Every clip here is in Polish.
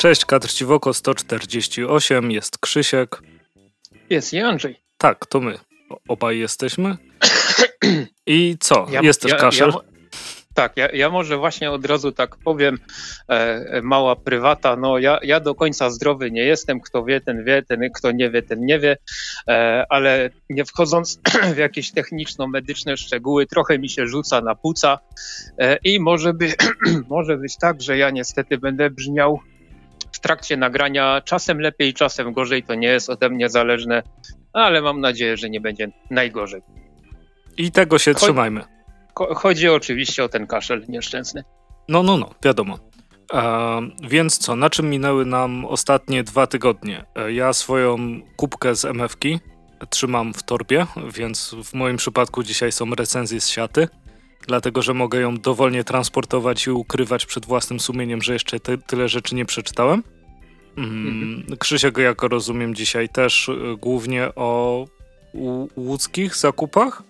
Cześć, Kadr Ciwoko 148, jest Krzysiek. Jest i Andrzej. Tak, to my. Obaj jesteśmy. I co? Ja, jest też ja, kaszel. Ja, tak, ja, ja może właśnie od razu tak powiem, e, mała prywata, no ja, ja do końca zdrowy nie jestem, kto wie, ten wie, ten kto nie wie, ten nie wie, e, ale nie wchodząc w jakieś techniczno-medyczne szczegóły, trochę mi się rzuca na płuca e, i może, by, może być tak, że ja niestety będę brzmiał w trakcie nagrania czasem lepiej, czasem gorzej, to nie jest ode mnie zależne, ale mam nadzieję, że nie będzie najgorzej. I tego się trzymajmy. Chodzi oczywiście o ten kaszel nieszczęsny. No, no, no, wiadomo. E, więc co, na czym minęły nam ostatnie dwa tygodnie? E, ja swoją kubkę z MFki trzymam w torbie, więc w moim przypadku dzisiaj są recenzje z siaty, dlatego że mogę ją dowolnie transportować i ukrywać przed własnym sumieniem, że jeszcze ty, tyle rzeczy nie przeczytałem. Mm, mhm. Krzysiek, jak rozumiem, dzisiaj też y, głównie o łódzkich zakupach?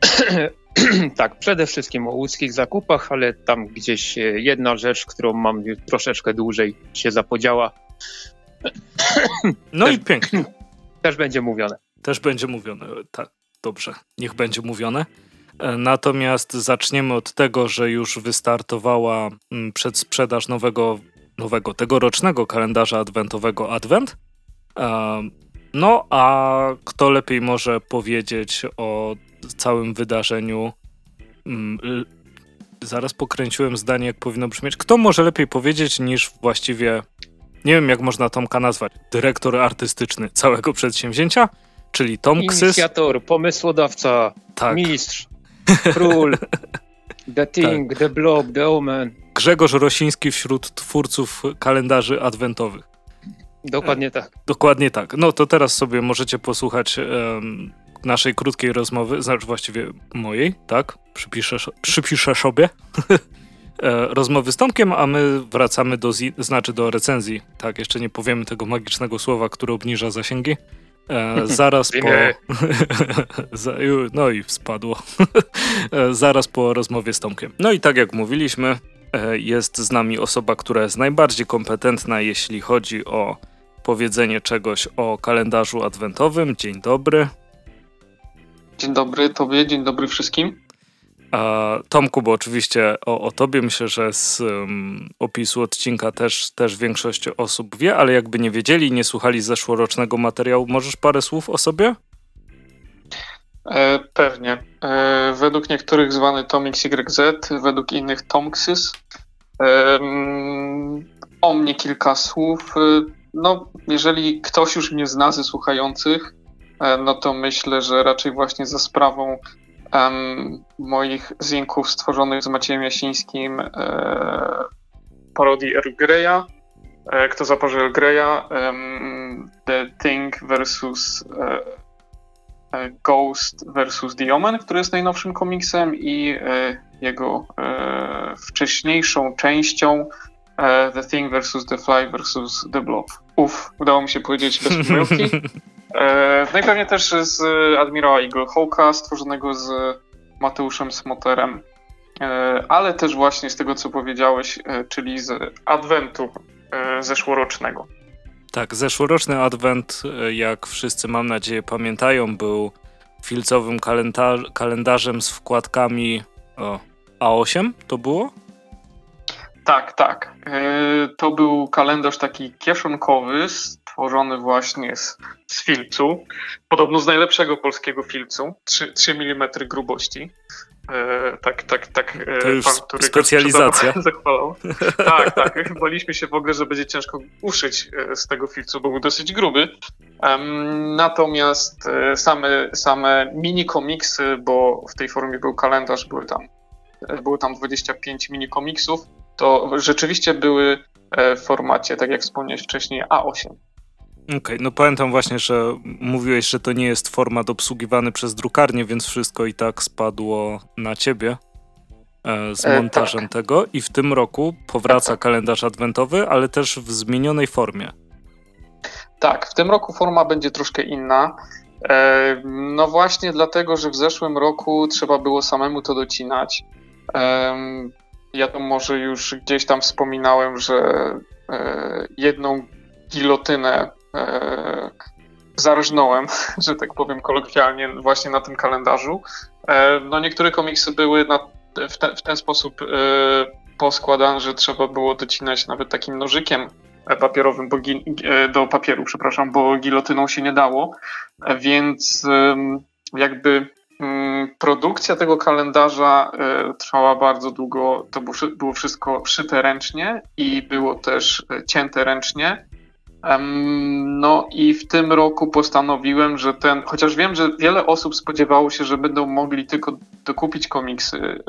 tak, przede wszystkim o łódzkich zakupach, ale tam gdzieś e, jedna rzecz, którą mam troszeczkę dłużej się zapodziała. No też, i pięknie. Też będzie mówione. Też będzie mówione, tak, dobrze, niech będzie mówione. E, natomiast zaczniemy od tego, że już wystartowała mm, przedsprzedaż nowego, nowego tegorocznego kalendarza adwentowego Advent. E, no, a kto lepiej może powiedzieć o całym wydarzeniu. Mm, zaraz pokręciłem zdanie, jak powinno brzmieć. Kto może lepiej powiedzieć niż właściwie, nie wiem jak można Tomka nazwać, dyrektor artystyczny całego przedsięwzięcia, czyli Tom Ksys. Inicjator, pomysłodawca, tak. mistrz, król, The Thing, tak. The Blob, The Omen. Grzegorz Rosiński wśród twórców kalendarzy adwentowych. Dokładnie tak. Dokładnie tak. No to teraz sobie możecie posłuchać um, naszej krótkiej rozmowy, znaczy właściwie mojej, tak? Przypiszę, przypiszę sobie. E, rozmowy z Tomkiem, a my wracamy do, znaczy do recenzji. Tak, jeszcze nie powiemy tego magicznego słowa, które obniża zasięgi. E, zaraz po. no i spadło. e, zaraz po rozmowie z Tomkiem. No i tak jak mówiliśmy, e, jest z nami osoba, która jest najbardziej kompetentna, jeśli chodzi o powiedzenie czegoś o kalendarzu adwentowym. Dzień dobry. Dzień dobry Tobie, dzień dobry wszystkim. A Tomku, bo oczywiście o, o Tobie myślę, że z um, opisu odcinka też, też większość osób wie, ale jakby nie wiedzieli, nie słuchali zeszłorocznego materiału, możesz parę słów o sobie? E, pewnie. E, według niektórych zwany Tomix YZ, według innych Tomxys. E, o mnie kilka słów. E, no, jeżeli ktoś już mnie zna ze słuchających, E, no to myślę, że raczej właśnie za sprawą um, moich zinków stworzonych z Maciejem Jasińskim e, parodii Earl Greya. E, kto zapożył Earl Greya? The Thing versus e, e, Ghost versus The Omen, który jest najnowszym komiksem i e, jego wcześniejszą częścią The Thing versus The Fly versus The Blob. Uf, udało mi się powiedzieć bez pomyłki. E, no i pewnie też z admirała Eagle Hawka, stworzonego z Mateuszem Smoterem, e, ale też właśnie z tego, co powiedziałeś, e, czyli z Adwentu zeszłorocznego. Tak, zeszłoroczny Adwent, jak wszyscy mam nadzieję pamiętają, był filcowym kalendarzem z wkładkami o, A8 to było? Tak, tak. To był kalendarz taki kieszonkowy, stworzony właśnie z, z filcu, podobno z najlepszego polskiego filcu, 3, 3 mm grubości. E, tak, tak, tak. E, to już pan, który specjalizacja. Zachwalał. tak, tak. Baliśmy się w ogóle, że będzie ciężko uszyć e, z tego filcu, bo był dosyć gruby. Um, natomiast e, same, same mini komiksy, bo w tej formie był kalendarz, były tam, e, było tam 25 mini komiksów, to rzeczywiście były w formacie, tak jak wspomniałeś wcześniej, A8. Okej, okay, no pamiętam właśnie, że mówiłeś, że to nie jest format obsługiwany przez drukarnię, więc wszystko i tak spadło na ciebie e, z e, montażem e, tak. tego i w tym roku powraca tak. kalendarz adwentowy, ale też w zmienionej formie. Tak, w tym roku forma będzie troszkę inna. E, no właśnie dlatego, że w zeszłym roku trzeba było samemu to docinać. Ja to może już gdzieś tam wspominałem, że jedną gilotynę zarżnąłem, że tak powiem kolokwialnie, właśnie na tym kalendarzu. No niektóre komiksy były na, w, te, w, ten sposób poskładane, że trzeba było docinać nawet takim nożykiem papierowym do papieru, przepraszam, bo gilotyną się nie dało, więc jakby produkcja tego kalendarza e, trwała bardzo długo. To było wszystko szyte ręcznie i było też e, cięte ręcznie. No i w tym roku postanowiłem, że ten, chociaż wiem, że wiele osób spodziewało się, że będą mogli tylko dokupić komiksy,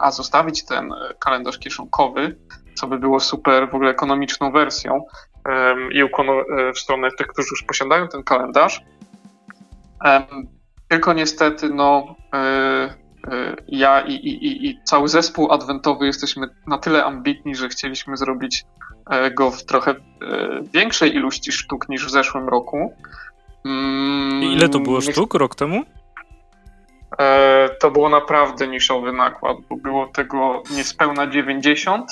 a zostawić ten kalendarz kieszonkowy, co by było super w ogóle ekonomiczną wersją i w stronę tych, którzy już posiadają ten kalendarz. Tylko niestety, no, e, e, ja i, i, i cały zespół adwentowy jesteśmy na tyle ambitni, że chcieliśmy zrobić e, go w trochę większej ilości sztuk niż w zeszłym roku. Mm, I ile to było sztuk rok temu? To było naprawdę niszowy nakład, bo było tego niespełna 90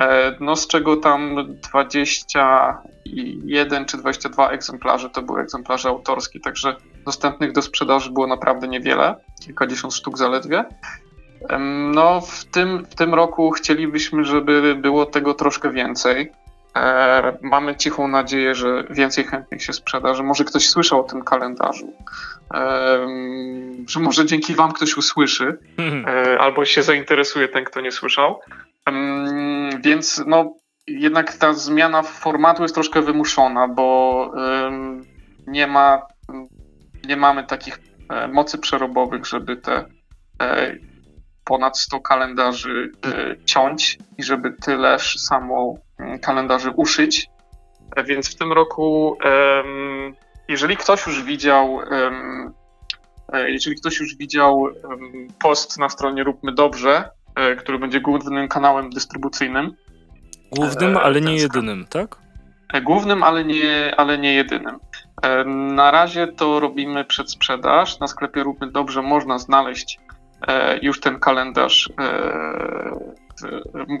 E, no z czego tam 21 czy 22 egzemplarze to były egzemplarze autorskie, także dostępnych do sprzedaży było naprawdę niewiele, kilkadziesiąt sztuk zaledwie. No w tym, w tym roku chcielibyśmy, żeby było tego troszkę więcej. E, mamy cichą nadzieję, że więcej chętnych się sprzeda, że może ktoś słyszał o tym kalendarzu, e, że może dzięki Wam ktoś usłyszy, e, albo się zainteresuje ten, kto nie słyszał. Więc no, jednak ta zmiana formatu jest troszkę wymuszona, bo nie ma, nie mamy takich e, mocy przerobowych, żeby te e, ponad 100 kalendarzy e, ciąć i żeby tyleż samo mm, kalendarzy uszyć. Więc w tym roku, jeżeli ktoś już widział, jeżeli ktoś już widział post na stronie Róbmy Dobrze, który będzie głównym kanałem dystrybucyjnym. Głównym, ale nie jedynym, tak? Głównym, ale nie, ale nie jedynym. E, na razie to robimy przedsprzedaż. Na sklepie Róbmy Dobrze można znaleźć już ten kalendarz.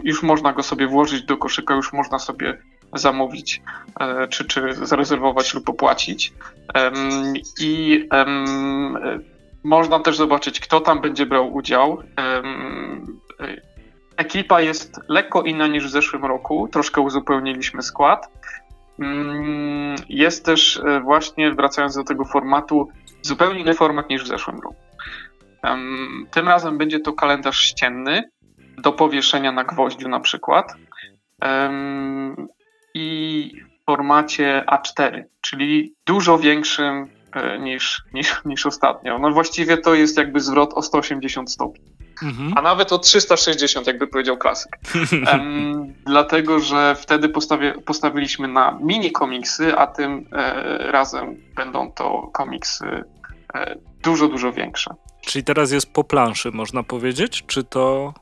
Już można go sobie włożyć do koszyka, już można sobie zamówić, czy, czy zarezerwować lub opłacić. I można też zobaczyć, kto tam będzie brał udział. Ekipa jest lekko inna niż w zeszłym roku, troszkę uzupełniliśmy skład. Mm, jest też e, właśnie, wracając do tego formatu, zupełnie inny format niż w zeszłym roku. Tym razem będzie to kalendarz ścienny do powieszenia na gwoździu na przykład i w formacie A4, czyli dużo większym e, niż, niż, niż ostatnio. No właściwie to jest jakby zwrot o 180 stopni mhm. a nawet o 360, jakby powiedział klasyk. um, dlatego, że wtedy postawi postawiliśmy na mini komiksy, a tym e, razem będą to komiksy e, dużo, dużo większe. Czyli teraz jest po planszy, można powiedzieć? Czy to.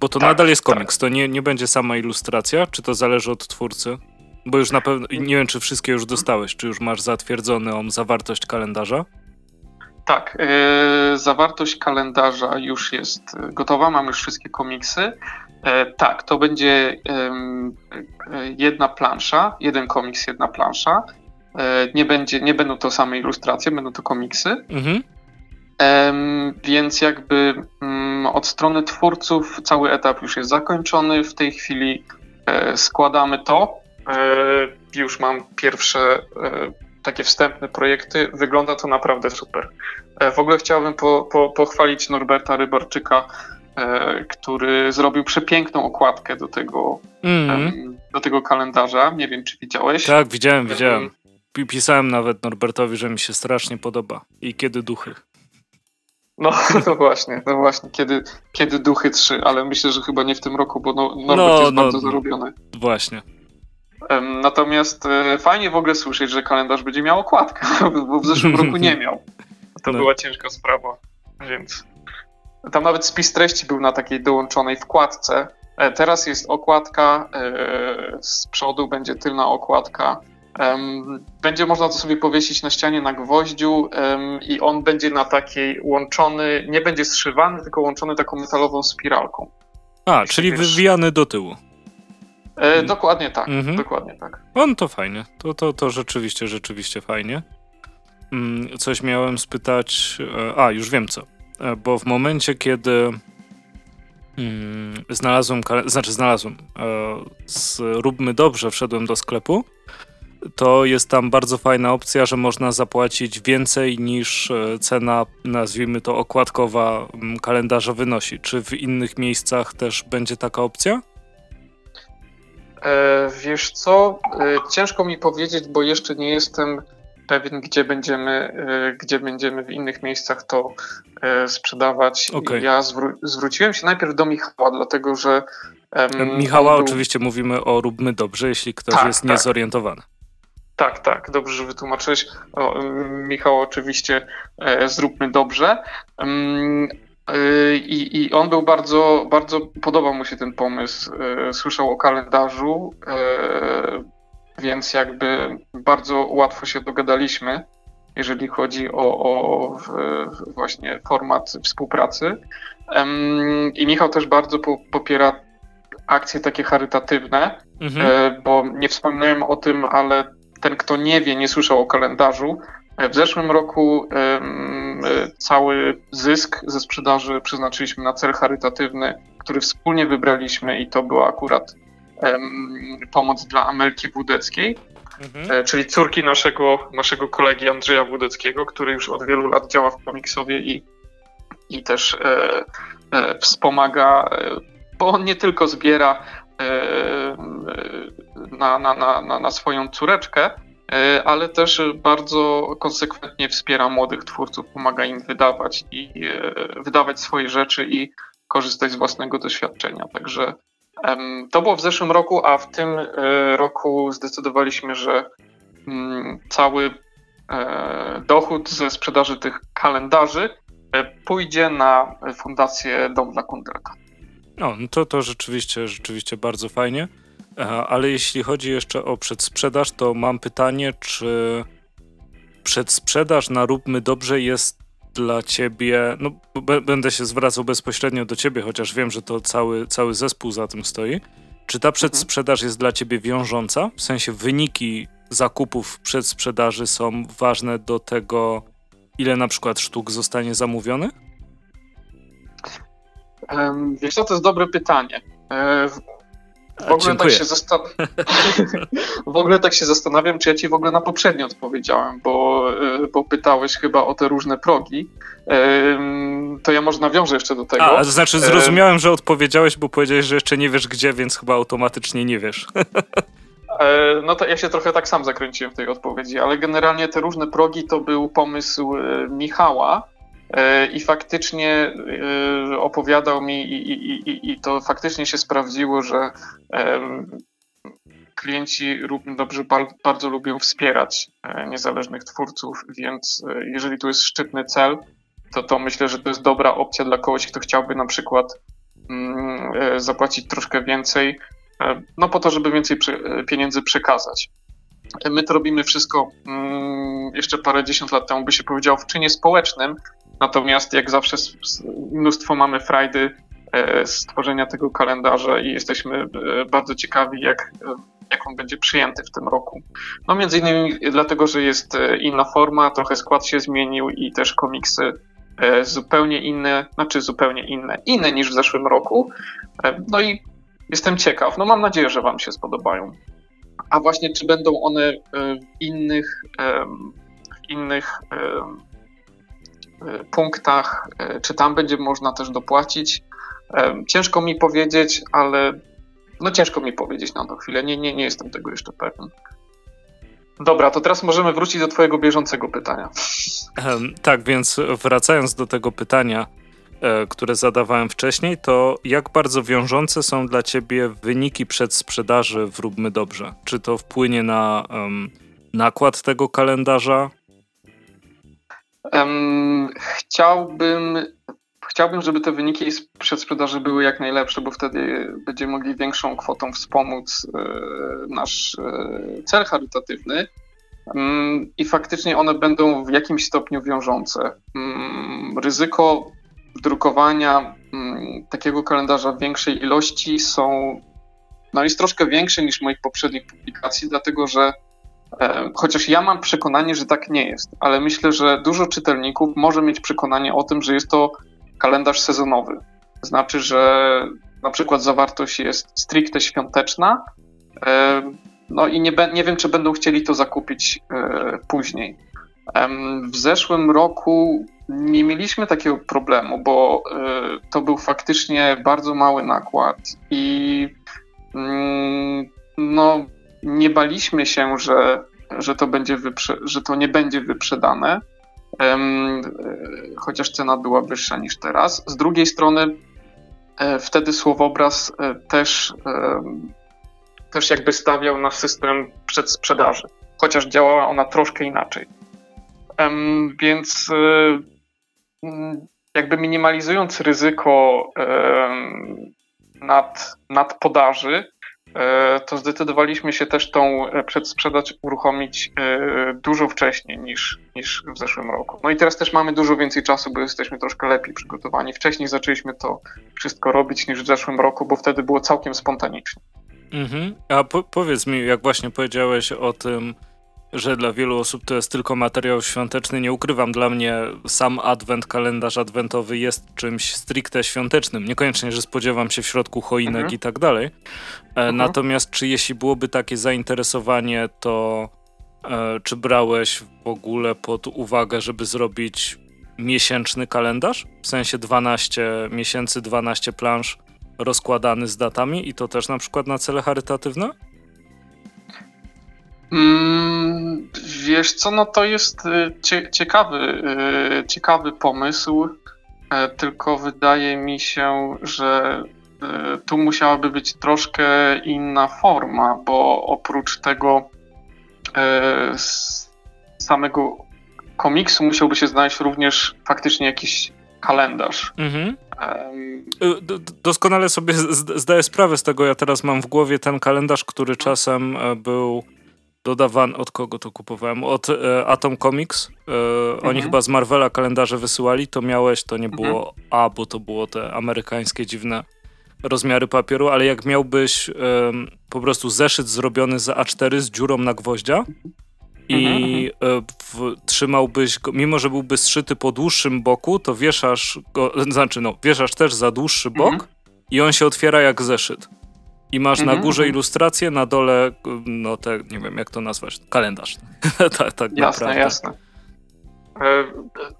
Bo to tak, nadal jest komiks, tak. to nie, nie będzie sama ilustracja, czy to zależy od twórcy? Bo już na pewno, nie wiem, czy wszystkie już dostałeś, czy już masz zatwierdzoną zawartość kalendarza? Tak, yy, zawartość kalendarza już jest gotowa, mamy już wszystkie komiksy. Yy, tak, to będzie jedna plansza, jeden komiks, jedna plansza. nie, będzie, nie będą to same ilustracje, będą to komiksy. Mhm. Więc jakby mm, od strony twórców cały etap już jest zakończony. W tej chwili składamy to. Już mam pierwsze takie wstępne projekty. Wygląda to naprawdę super. E, w ogóle chciałbym po, po, pochwalić Norberta Rybarczyka, e, który zrobił przepiękną okładkę do tego, mm. do tego kalendarza. Nie wiem, czy widziałeś. Tak, widziałem, widziałem. Pisałem nawet Norbertowi, że mi się strasznie podoba. I kiedy duchy. No, no właśnie, no właśnie, kiedy, kiedy duchy trzy, ale myślę, że chyba nie w tym roku, bo no, Norbert no, jest no, bardzo zarobiony. Właśnie. Natomiast e, fajnie w ogóle słyszeć, że kalendarz będzie miał okładkę, bo w zeszłym roku nie miał. To no. była ciężka sprawa, więc tam nawet spis treści był na takiej dołączonej wkładce. E, teraz jest okładka, e, z przodu będzie tylna okładka. Będzie można to sobie powiesić na ścianie na gwoździu i on będzie na takiej łączony, nie będzie zszywany, tylko łączony taką metalową spiralką. A, czyli wiesz, wywijany do tyłu. E, dokładnie tak, mhm. dokładnie tak. On to fajnie, to, to, to rzeczywiście, rzeczywiście fajnie. Mm, coś miałem spytać, e, a już wiem co, e, bo w momencie, kiedy mm, znalazłem, znaczy znalazłem, zróbmy dobrze, wszedłem do sklepu, to jest tam bardzo fajna opcja, że można zapłacić więcej niż cena, nazwijmy to okładkowa mm, kalendarza wynosi. Czy w innych miejscach też będzie taka opcja? E, wiesz co, e, ciężko mi powiedzieć, bo jeszcze nie jestem pewien, gdzie będziemy, e, gdzie będziemy w innych miejscach to sprzedawać. Okay. Ja zwró zwróciłem się najpierw do Michała, dlatego że. Um, Michała, był... oczywiście mówimy o Róbmy Dobrze, jeśli ktoś tak, jest tak. niezorientowany. Tak, tak, dobrze, że wytłumaczyłeś. O, Michał, oczywiście e, zróbmy dobrze. Um, i, I, on był bardzo, bardzo, podobał mu się ten pomysł. E, słyszał o kalendarzu, e, więc jakby bardzo łatwo się dogadaliśmy, jeżeli chodzi o, o właśnie format współpracy. I Michał też bardzo popiera akcje takie charytatywne, mhm. Bo nie wspominałem o tym, ale ten, kto nie wie, nie słyszał o kalendarzu, w zeszłym roku cały zysk ze sprzedaży przeznaczyliśmy na cel charytatywny, który wspólnie wybraliśmy i to była akurat pomoc dla Amelki Wódeckiej, mhm. E, czyli córki naszego, naszego kolegi Andrzeja Wódeckiego, który już od wielu lat działa w komiksowie i, i też e, e, wspomaga, e, bo on nie tylko zbiera e, na, na, na, na swoją córeczkę, E, ale też bardzo konsekwentnie wspiera młodych twórców, pomaga im wydawać i e, wydawać swoje rzeczy i korzystać z własnego doświadczenia. Także to było w zeszłym roku, a w tym e, roku zdecydowaliśmy, że mm, cały dochód ze sprzedaży tych kalendarzy pójdzie na fundację Dom dla Kundelka. No to, to rzeczywiście, rzeczywiście bardzo fajnie. Ale jeśli chodzi jeszcze o przedsprzedaż, to mam pytanie, czy przedsprzedaż na Róbmy Dobrze jest dla ciebie, no będę się zwracał bezpośrednio do ciebie, chociaż wiem, że to cały, cały zespół za tym stoi. Czy ta przedsprzedaż jest dla ciebie wiążąca? W sensie wyniki zakupów przedsprzedaży są ważne do tego, ile na przykład sztuk zostanie zamówionych? Wiesz co, to jest dobre pytanie. W ogóle, tak się zastan... w ogóle tak się zastanawiam, czy ja ci w ogóle na poprzednio odpowiedziałem, bo, e, bo pytałeś chyba o te różne progi. To ja może nawiążę jeszcze do tego. A, to znaczy zrozumiałem, że odpowiedziałeś, bo powiedziałeś, że jeszcze nie wiesz gdzie, więc chyba automatycznie nie wiesz. E, no to ja się trochę tak sam zakręciłem w tej odpowiedzi, ale generalnie te różne progi to był pomysł e, Michała, i faktycznie e, opowiadał mi i, i, i, i to faktycznie się sprawdziło, że klienci dobrze bardzo lubią wspierać e, niezależnych twórców, więc jeżeli tu jest szczytny cel, to to myślę, że to jest dobra opcja dla kogoś, kto chciałby na przykład mm, zapłacić troszkę więcej, no po to, żeby więcej pieniędzy przekazać. My to robimy wszystko mm, jeszcze parę dziesiąt lat temu, by się powiedział, w czynie społecznym, Natomiast jak zawsze mnóstwo mamy frajdy e, z tworzenia tego kalendarza i jesteśmy e, bardzo ciekawi, jak, e, jak on będzie przyjęty w tym roku. No między innymi dlatego, że jest inna forma, trochę skład się zmienił i też komiksy zupełnie inne, znaczy zupełnie inne, inne niż w zeszłym roku. No i jestem ciekaw. No mam nadzieję, że Wam się spodobają. A właśnie, czy będą one w innych, w innych punktach, e, czy tam będzie można też dopłacić. E, ciężko mi powiedzieć, ale no ciężko mi powiedzieć na tą chwilę. Nie, nie, nie jestem tego jeszcze pewien. Dobra, to teraz możemy wrócić do Twojego bieżącego pytania. Tak, więc wracając do tego pytania, e, które zadawałem wcześniej, to jak bardzo wiążące są dla Ciebie wyniki przedsprzedaży w Róbmy Dobrze? Czy to wpłynie na um, nakład tego kalendarza? Chciałbym, chciałbym, żeby te wyniki przedsprzedaży były jak najlepsze, bo wtedy będziemy mogli większą kwotą wspomóc e, nasz e, cel charytatywny. I faktycznie one będą w jakimś stopniu wiążące. Ryzyko drukowania takiego kalendarza w większej ilości są no jest troszkę większy niż moich poprzednich publikacji, dlatego że chociaż ja mam przekonanie, że tak nie jest, ale myślę, że dużo czytelników może mieć przekonanie o tym, że jest to kalendarz sezonowy. Znaczy, że na przykład zawartość jest stricte świąteczna, e, no i nie, nie wiem, czy będą chcieli to zakupić e, później. W zeszłym roku nie mieliśmy takiego problemu, bo e, to był faktycznie bardzo mały nakład i mm, no, nie baliśmy się, że, że, to, będzie wyprze- że to nie będzie wyprzedane, chociaż cena była wyższa niż teraz. Z drugiej strony, e, wtedy słowobraz też też jakby stawiał na system przedsprzedaży, chociaż działała ona troszkę inaczej. Więc jakby minimalizując ryzyko nad, nad podaży, e, to zdecydowaliśmy się też tą przedsprzedaż uruchomić e, dużo wcześniej niż, niż w zeszłym roku. No i teraz też mamy dużo więcej czasu, bo jesteśmy troszkę lepiej przygotowani. Wcześniej zaczęliśmy to wszystko robić niż w zeszłym roku, bo wtedy było całkiem spontanicznie. Mhm. A po powiedz mi, jak właśnie powiedziałeś o tym, że dla wielu osób to jest tylko materiał świąteczny, nie ukrywam, dla mnie sam adwent, kalendarz adwentowy jest czymś stricte świątecznym. Niekoniecznie, że spodziewam się w środku choinek mhm. i tak dalej. E, mhm. Natomiast czy jeśli byłoby takie zainteresowanie, to e, czy brałeś w ogóle pod uwagę, żeby zrobić miesięczny kalendarz? W sensie 12 miesięcy, 12 plansz rozkładany z datami i to też na przykład na cele charytatywne? Mm, wiesz co, no to jest y, cie, ciekawy, y, ciekawy pomysł, e, tylko wydaje mi się, że y, tu musiałaby być troszkę inna forma, bo oprócz tego e, samego komiksu musiałby się znaleźć również faktycznie jakiś kalendarz. Mhm. Doskonale sobie zdaję sprawę z tego. Ja teraz mam w głowie ten kalendarz, który czasem e, był dodawany. Od kogo to kupowałem? Od e, Atom Comics. E, mhm. Oni chyba z Marvela kalendarze wysyłali. To miałeś, to nie było mhm. A, bo to było te amerykańskie dziwne rozmiary papieru, ale jak miałbyś po prostu zeszyt zrobiony za A4 z dziurą na gwoździa i mhm. E, w, trzymałbyś go, mimo że byłby zszyty po dłuższym boku, to wieszasz go, znaczy no, wieszasz też za dłuższy bok mhm. i on się otwiera jak zeszyt. I masz na górze ilustrację, na dole, no te, nie wiem jak to nazwać, kalendarz. tak, tak jasne, naprawdę. jasne. E,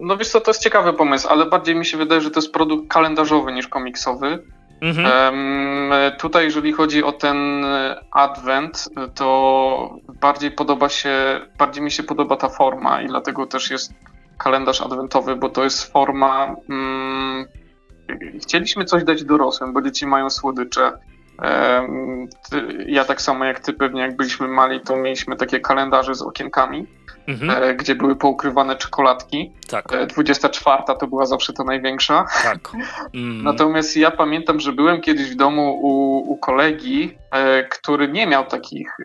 no wiesz co, to jest ciekawy pomysł, ale bardziej mi się wydaje, że to jest produkt kalendarzowy niż komiksowy. Mhm. Um, tutaj, jeżeli chodzi o ten advent, to bardziej podoba się, bardziej mi się podoba ta forma i dlatego też jest kalendarz adwentowy, bo to jest forma. Um, chcieliśmy coś dać dorosłym, bo dzieci mają słodycze. Ja tak samo jak ty, pewnie jak byliśmy mali, to mieliśmy takie kalendarze z okienkami mhm. E, gdzie były poukrywane czekoladki. Tak. 24 e, to była zawsze ta największa. Tak. Mm. Natomiast ja pamiętam, że byłem kiedyś w domu u, u kolegi, e, który nie miał takich,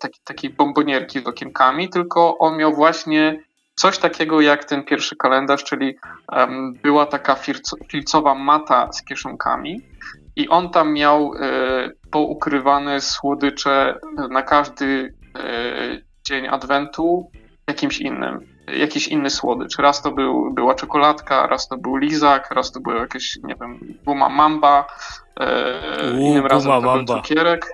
taki, takiej bombonierki z okienkami, tylko on miał właśnie coś takiego jak ten pierwszy kalendarz, czyli um, była taka filcowa mata z kieszonkami i on tam miał e, poukrywane słodycze na każdy e, dzień adwentu jakimś innym, jakiś inny słodycz. Raz to był, była czekoladka, raz to był lizak, raz to było jakieś, nie wiem, guma mamba, e, Uuu, innym razem to mamba. był cukierek.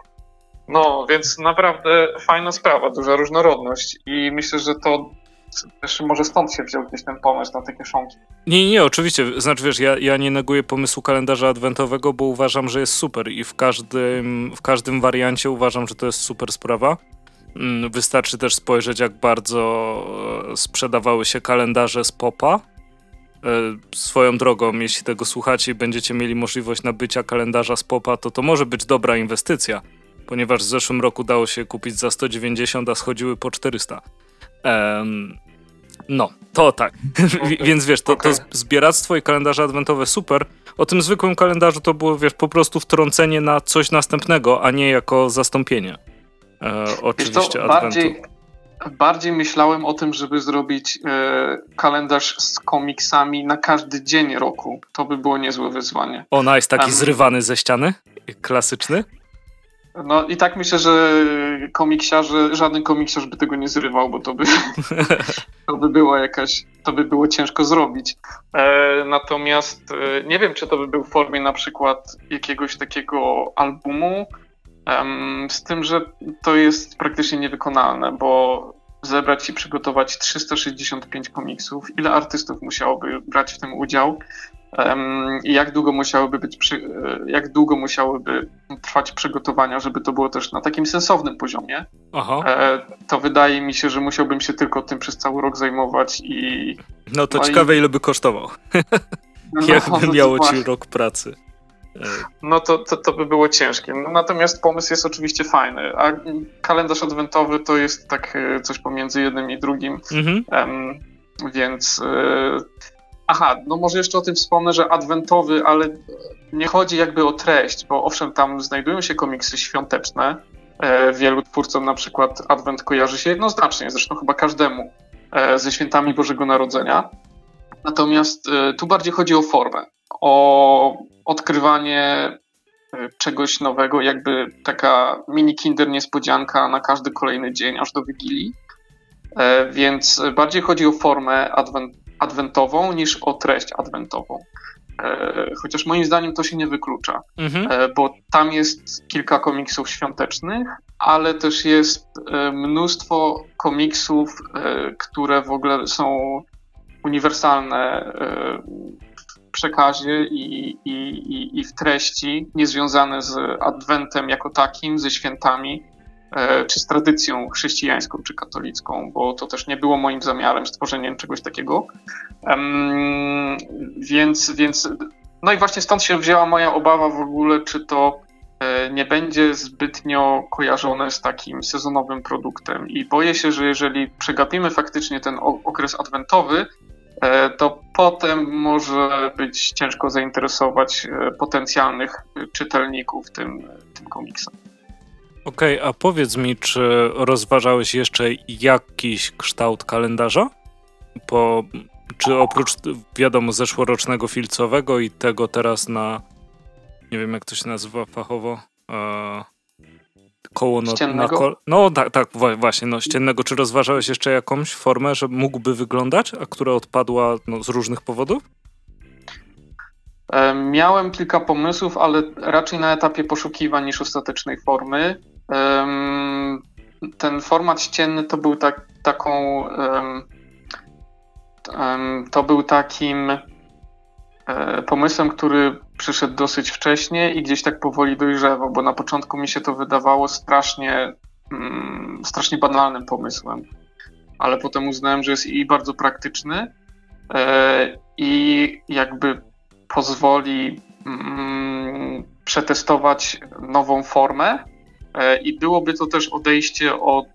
No, więc naprawdę fajna sprawa, duża różnorodność i myślę, że to też może stąd się wziął gdzieś ten pomysł na te kieszonki. Nie, nie, oczywiście. Znaczy, wiesz, ja, ja nie neguję pomysłu kalendarza adwentowego, bo uważam, że jest super i w każdym, w każdym wariancie uważam, że to jest super sprawa. Mm, wystarczy też spojrzeć, jak bardzo e, sprzedawały się kalendarze z popa. E, swoją drogą, jeśli tego słuchacie i będziecie mieli możliwość nabycia kalendarza z popa, to to może być dobra inwestycja, ponieważ w zeszłym roku dało się kupić za 190, a schodziły po 400. no, to tak. Okay. Więc wiesz, to, okay. to zbieractwo i kalendarze adwentowe super. O tym zwykłym kalendarzu to było, wiesz, po prostu wtrącenie na coś następnego, a nie jako zastąpienie. E, oczywiście to, bardziej, bardziej myślałem o tym, żeby zrobić e, kalendarz z komiksami na każdy dzień roku. To by było niezłe wyzwanie. O, nice, taki um, zrywany ze ściany? Klasyczny? No i tak myślę, że komiksiarze, żaden komiksiarz by tego nie zrywał, bo to by, to by było jakaś, to by było ciężko zrobić. E, natomiast e, nie wiem, czy to by był w formie na przykład jakiegoś takiego albumu, z tym, że to jest praktycznie niewykonalne, bo zebrać i przygotować 365 komiksów, ile artystów musiałoby brać w tym udział i jak długo musiałyby być, e, jak długo musiałyby trwać przygotowania, żeby to było też na takim sensownym poziomie, Aha. E, to wydaje mi się, że musiałbym się tylko tym przez cały rok zajmować i... No to no ciekawe, i... ile by kosztował. No, Jakby no, miało ci rok pracy. No to, to, to by było ciężkie. No, natomiast pomysł jest oczywiście fajny, a kalendarz adwentowy to jest tak e, coś pomiędzy jednym i drugim, mhm. um, więc... Aha, no może jeszcze o tym wspomnę, że adwentowy, ale nie chodzi jakby o treść, bo owszem, tam znajdują się komiksy świąteczne. E, wielu twórcom na przykład adwent kojarzy się jednoznacznie, zresztą chyba każdemu, e, ze świętami Bożego Narodzenia. Natomiast e, tu bardziej chodzi o formę, o odkrywanie czegoś nowego, jakby taka mini kinder niespodzianka na każdy kolejny dzień, aż do Wigilii. Więc bardziej chodzi o formę adwent, adwentową niż o treść adwentową. E, chociaż moim zdaniem to się nie wyklucza, mhm. E, bo tam jest kilka komiksów świątecznych, ale też jest e, mnóstwo komiksów, które w ogóle są uniwersalne w przekazie i, i, i w treści, niezwiązane z adwentem jako takim, ze świętami. E, czy z tradycją chrześcijańską, czy katolicką, bo to też nie było moim zamiarem stworzenie czegoś takiego. Więc, więc, no i właśnie stąd się wzięła moja obawa w ogóle, czy to e, nie będzie zbytnio kojarzone z takim sezonowym produktem. I boję się, że jeżeli przegapimy faktycznie ten okres adwentowy, e, to potem może być ciężko zainteresować potencjalnych czytelników tym, tym komiksem. Okej, okay, a powiedz mi, czy rozważałeś jeszcze jakiś kształt kalendarza? Po, czy oprócz, wiadomo, zeszłorocznego filcowego i tego teraz na, nie wiem jak to się nazywa fachowo, e, koło no, na kol No tak, tak, właśnie, no ściennego. Czy rozważałeś jeszcze jakąś formę, że mógłby wyglądać, a która odpadła no, z różnych powodów? E, miałem kilka pomysłów, ale raczej na etapie poszukiwań niż ostatecznej formy. Ten format ścienny to był tak, taką. To był takim e, pomysłem, który przyszedł dosyć wcześnie i gdzieś tak powoli dojrzewał, bo na początku mi się to wydawało strasznie, mm, strasznie banalnym pomysłem, ale potem uznałem, że jest i bardzo praktyczny e, i jakby pozwoli mm, przetestować nową formę e, i byłoby to też odejście od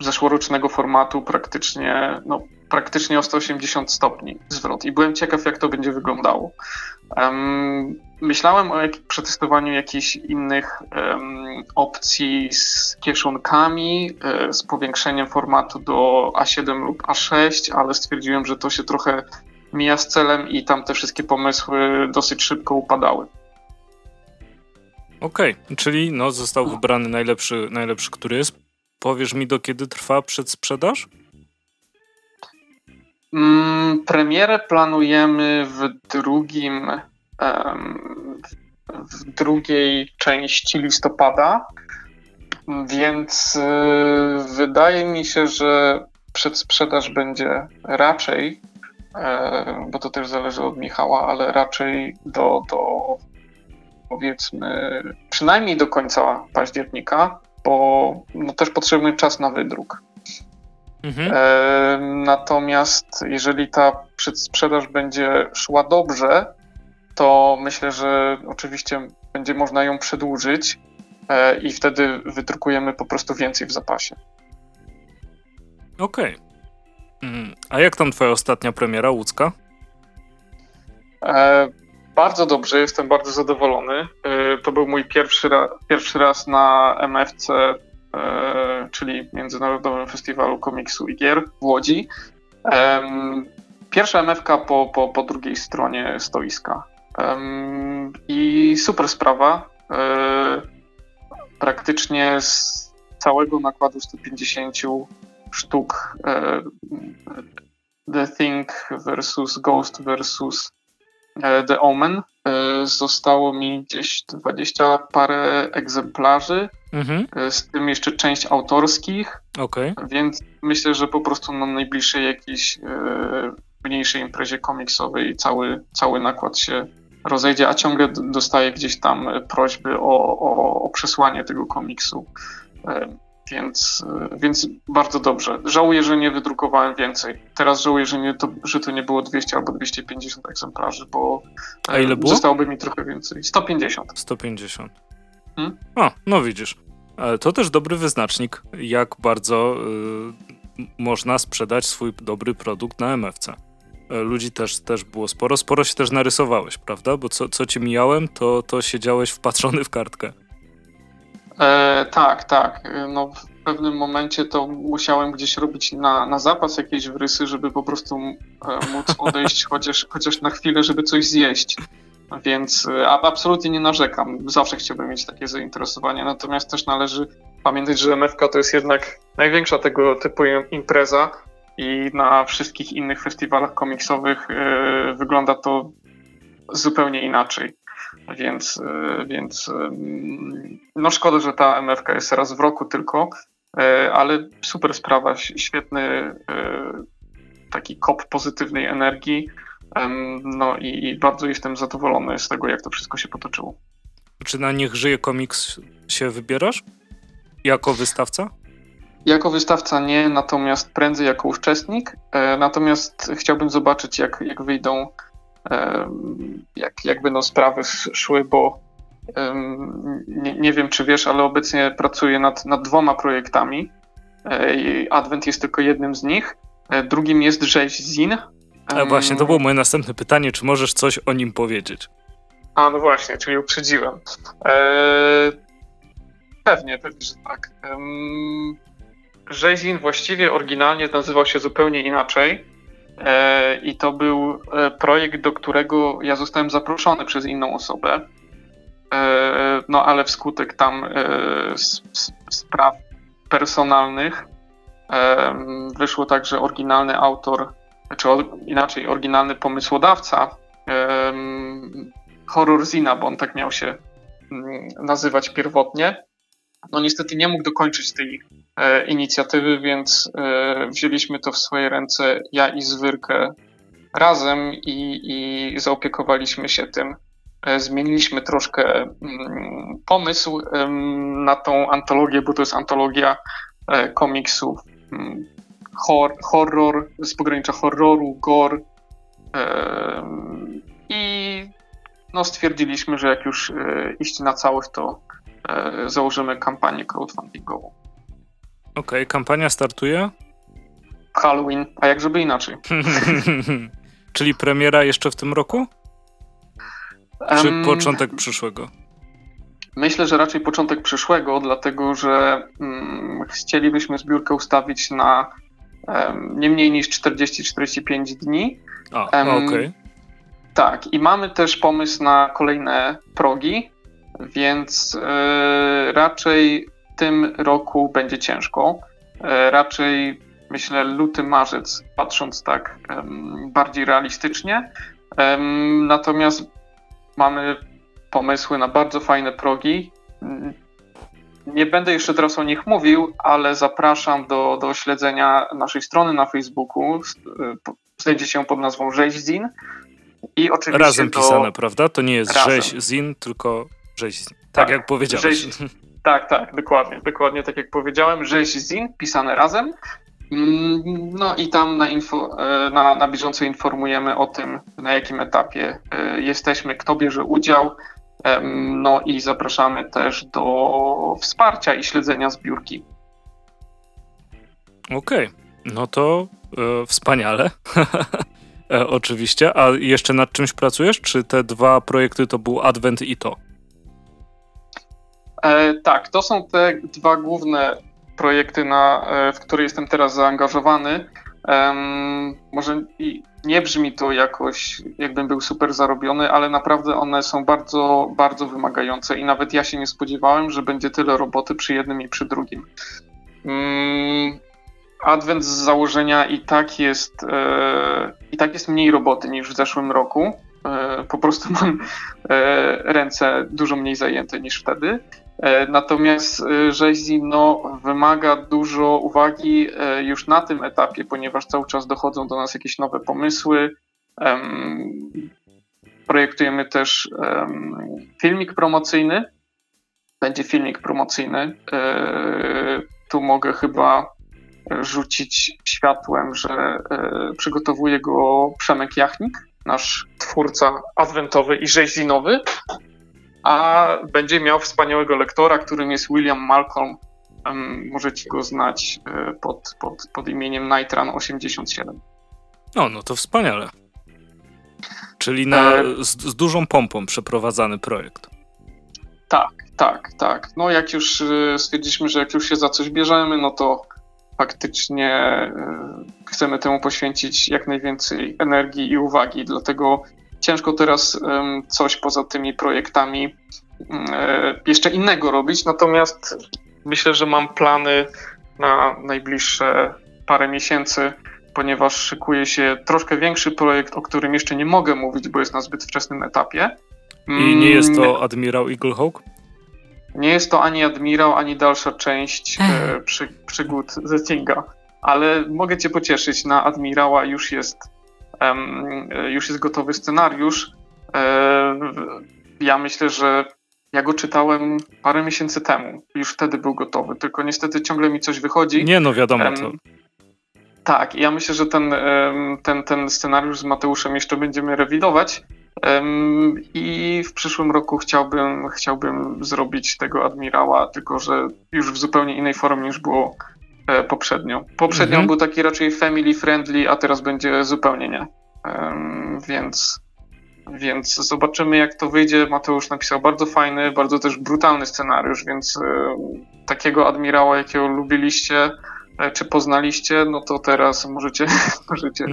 zeszłorocznego formatu praktycznie, no, praktycznie o 180 stopni zwrot i byłem ciekaw, jak to będzie wyglądało. Myślałem o przetestowaniu jakichś innych opcji z kieszonkami, e, z powiększeniem formatu do A7 lub A6, ale stwierdziłem, że to się trochę mija z celem i tam te wszystkie pomysły dosyć szybko upadały. Okej, okay, czyli no, został wybrany najlepszy, najlepszy, który jest. Powiesz mi, do kiedy trwa przedsprzedaż? Mm, premierę planujemy w drugim um, w drugiej części listopada, więc y, wydaje mi się, że przedsprzedaż będzie raczej bo to też zależy od Michała, ale raczej do, do powiedzmy przynajmniej do końca października, bo no, też potrzebny czas na wydruk. Mhm. E, natomiast jeżeli ta przedsprzedaż będzie szła dobrze, to myślę, że oczywiście będzie można ją przedłużyć e, i wtedy wydrukujemy po prostu więcej w zapasie. Okej. Okay. Mhm. A jak tam twoja ostatnia premiera, łódzka? E, bardzo dobrze, jestem bardzo zadowolony. E, to był mój pierwszy, ra pierwszy raz na MFC, e, czyli Międzynarodowym Festiwalu Komiksu i Gier w Łodzi. Pierwsza MFK po, po, po drugiej stronie stoiska. I super sprawa. E, praktycznie z całego nakładu 150 sztuk e, The Thing versus Ghost versus e, The Omen e, zostało mi gdzieś 20 parę egzemplarzy, Mhm. z tym jeszcze część autorskich, Okej. więc myślę, że po prostu na najbliższej jakiejś mniejszej imprezie komiksowej cały, cały nakład się rozejdzie, a ciągle dostaję gdzieś tam prośby o, o, o przesłanie tego komiksu. E, Więc, e, więc bardzo dobrze. Żałuję, że nie wydrukowałem więcej. Teraz żałuję, że, nie to, że to nie było 200 albo 250 egzemplarzy, bo e, A ile było? zostałoby mi trochę więcej. 150. 150. Hmm? O, no widzisz. Ale to też dobry wyznacznik, jak bardzo y, można sprzedać swój dobry produkt na MFC. E, Ludzi też, też było sporo. Sporo się też narysowałeś, prawda? Bo co, co ci mijałem, to, to siedziałeś wpatrzony w kartkę. E, tak, tak. E, No, w pewnym momencie to musiałem gdzieś robić na, na zapas jakieś wrysy, żeby po prostu e, móc odejść chociaż, chociaż na chwilę, żeby coś zjeść. Więc e, a, absolutnie nie narzekam. Zawsze chciałbym mieć takie zainteresowanie. Natomiast też należy pamiętać, że MFK to jest jednak największa tego typu impreza i na wszystkich innych festiwalach komiksowych wygląda to zupełnie inaczej. Więc, e, więc em, no szkoda, że ta MFK jest raz w roku tylko, e, ale super sprawa, świetny taki kop pozytywnej energii. No i, i bardzo jestem zadowolony z tego, jak to wszystko się potoczyło. Czy na Niech Żyje Komiks się wybierasz? Jako wystawca? Jako wystawca nie, natomiast prędzej jako uczestnik. E, Natomiast chciałbym zobaczyć, jak, jak wyjdą, jak, jak będą sprawy sz- szły, bo nie, nie wiem, czy wiesz, ale obecnie pracuję nad, nad dwoma projektami. E, Advent jest tylko jednym z nich. E, Drugim jest rzeź Zin. E, Em, właśnie, to było moje następne pytanie. Czy możesz coś o nim powiedzieć? A, no właśnie, czyli uprzedziłem. Eee, pewnie, pewnie, że tak. Ehm, Rzezin właściwie oryginalnie nazywał się zupełnie inaczej. Eee, I to był e, projekt, do którego ja zostałem zaproszony przez inną osobę. Eee, no ale wskutek tam e, spraw personalnych wyszło tak, że oryginalny autor, czy inaczej, oryginalny pomysłodawca em, Horror Zina, bo on tak miał się mm, nazywać pierwotnie. No niestety nie mógł dokończyć tej e, inicjatywy, więc e, wzięliśmy to w swoje ręce ja i Zwyrkę razem i, i zaopiekowaliśmy się tym. E, zmieniliśmy troszkę mm, pomysł na tą antologię, bo to jest antologia e, komiksów mm, hor, horror, z pogranicza horroru, gore i no, stwierdziliśmy, że jak już e, iść na całość, to e, założymy kampanię crowdfundingową. Okej, kampania startuje. Halloween, a jak żeby inaczej. Czyli premiera jeszcze w tym roku? Czy Em, początek przyszłego? Myślę, że raczej początek przyszłego, dlatego że mm, chcielibyśmy zbiórkę ustawić na em, nie mniej niż 40-45 dni. A, em, okej. Tak, i mamy też pomysł na kolejne progi, więc e, raczej tym roku będzie ciężko. E, raczej myślę luty, marzec, patrząc tak bardziej realistycznie. Natomiast mamy pomysły na bardzo fajne progi. Nie będę jeszcze teraz o nich mówił, ale zapraszam do, do śledzenia naszej strony na Facebooku. Znajdzie się pod nazwą Rzeźzin. I oczywiście Razem do... pisane, prawda? To nie jest Razem. rzeź zin, tylko rzeź zin. Tak, Tak, jak powiedziałeś. rzeź- Tak, tak, dokładnie, dokładnie tak jak powiedziałem. Rzeź Zin, pisane razem. Mm, No i tam na, info, e, na, na bieżąco informujemy o tym, na jakim etapie e, jesteśmy, kto bierze udział. No i zapraszamy też do wsparcia i śledzenia zbiórki. Okej, no to e, wspaniale. e, oczywiście. A jeszcze nad czymś pracujesz? Czy te dwa projekty to był Advent i to? E, tak, to są te dwa główne projekty, na, e, w które jestem teraz zaangażowany. Em, może nie brzmi to jakoś, jakbym był super zarobiony, ale naprawdę one są bardzo, bardzo wymagające i nawet ja się nie spodziewałem, że będzie tyle roboty przy jednym i przy drugim. Mm, Advent z założenia i tak jest, e, i tak jest mniej roboty niż w zeszłym roku. E, po prostu mam e, ręce dużo mniej zajęte niż wtedy. E, natomiast e, rzeź no, wymaga dużo uwagi e, już na tym etapie, ponieważ cały czas dochodzą do nas jakieś nowe pomysły. Projektujemy też filmik promocyjny. Będzie filmik promocyjny. Tu mogę chyba rzucić światłem, że przygotowuje go Przemek Jachnik, nasz twórca adwentowy i rzeźzinowy a będzie miał wspaniałego lektora, którym jest William Malcolm. Możecie go znać e, pod, pod, pod imieniem Nitran 87. No, no to wspaniale. Czyli na, e... z, z dużą pompą przeprowadzany projekt. Tak, tak, tak. No jak już e, stwierdziliśmy, że jak już się za coś bierzemy, no to faktycznie chcemy temu poświęcić jak najwięcej energii i uwagi, dlatego ciężko teraz coś poza tymi projektami jeszcze innego robić, natomiast myślę, że mam plany na najbliższe parę miesięcy, ponieważ szykuje się troszkę większy projekt, o którym jeszcze nie mogę mówić, bo jest na zbyt wczesnym etapie. I nie jest to mm, Admirał Eaglehawk? Nie jest to ani Admirał, ani dalsza część e, przy, przygód Zettinga, ale mogę cię pocieszyć, na Admirała już jest już jest gotowy scenariusz. E, ja myślę, że ja go czytałem parę miesięcy temu. Już wtedy był gotowy, tylko niestety ciągle mi coś wychodzi. Nie, no wiadomo to. Tak, ja myślę, że ten, ten, ten scenariusz z Mateuszem jeszcze będziemy rewidować. I w przyszłym roku chciałbym, chciałbym zrobić tego admirała, tylko że już w zupełnie innej formie niż było E, poprzednio. Poprzednio mhm. był taki raczej family friendly, a teraz będzie zupełnie nie. Więc, więc zobaczymy, jak to wyjdzie. Mateusz napisał bardzo fajny, bardzo też brutalny scenariusz, więc um, takiego admirała, jakiego lubiliście, e, czy poznaliście, no to teraz możecie, możecie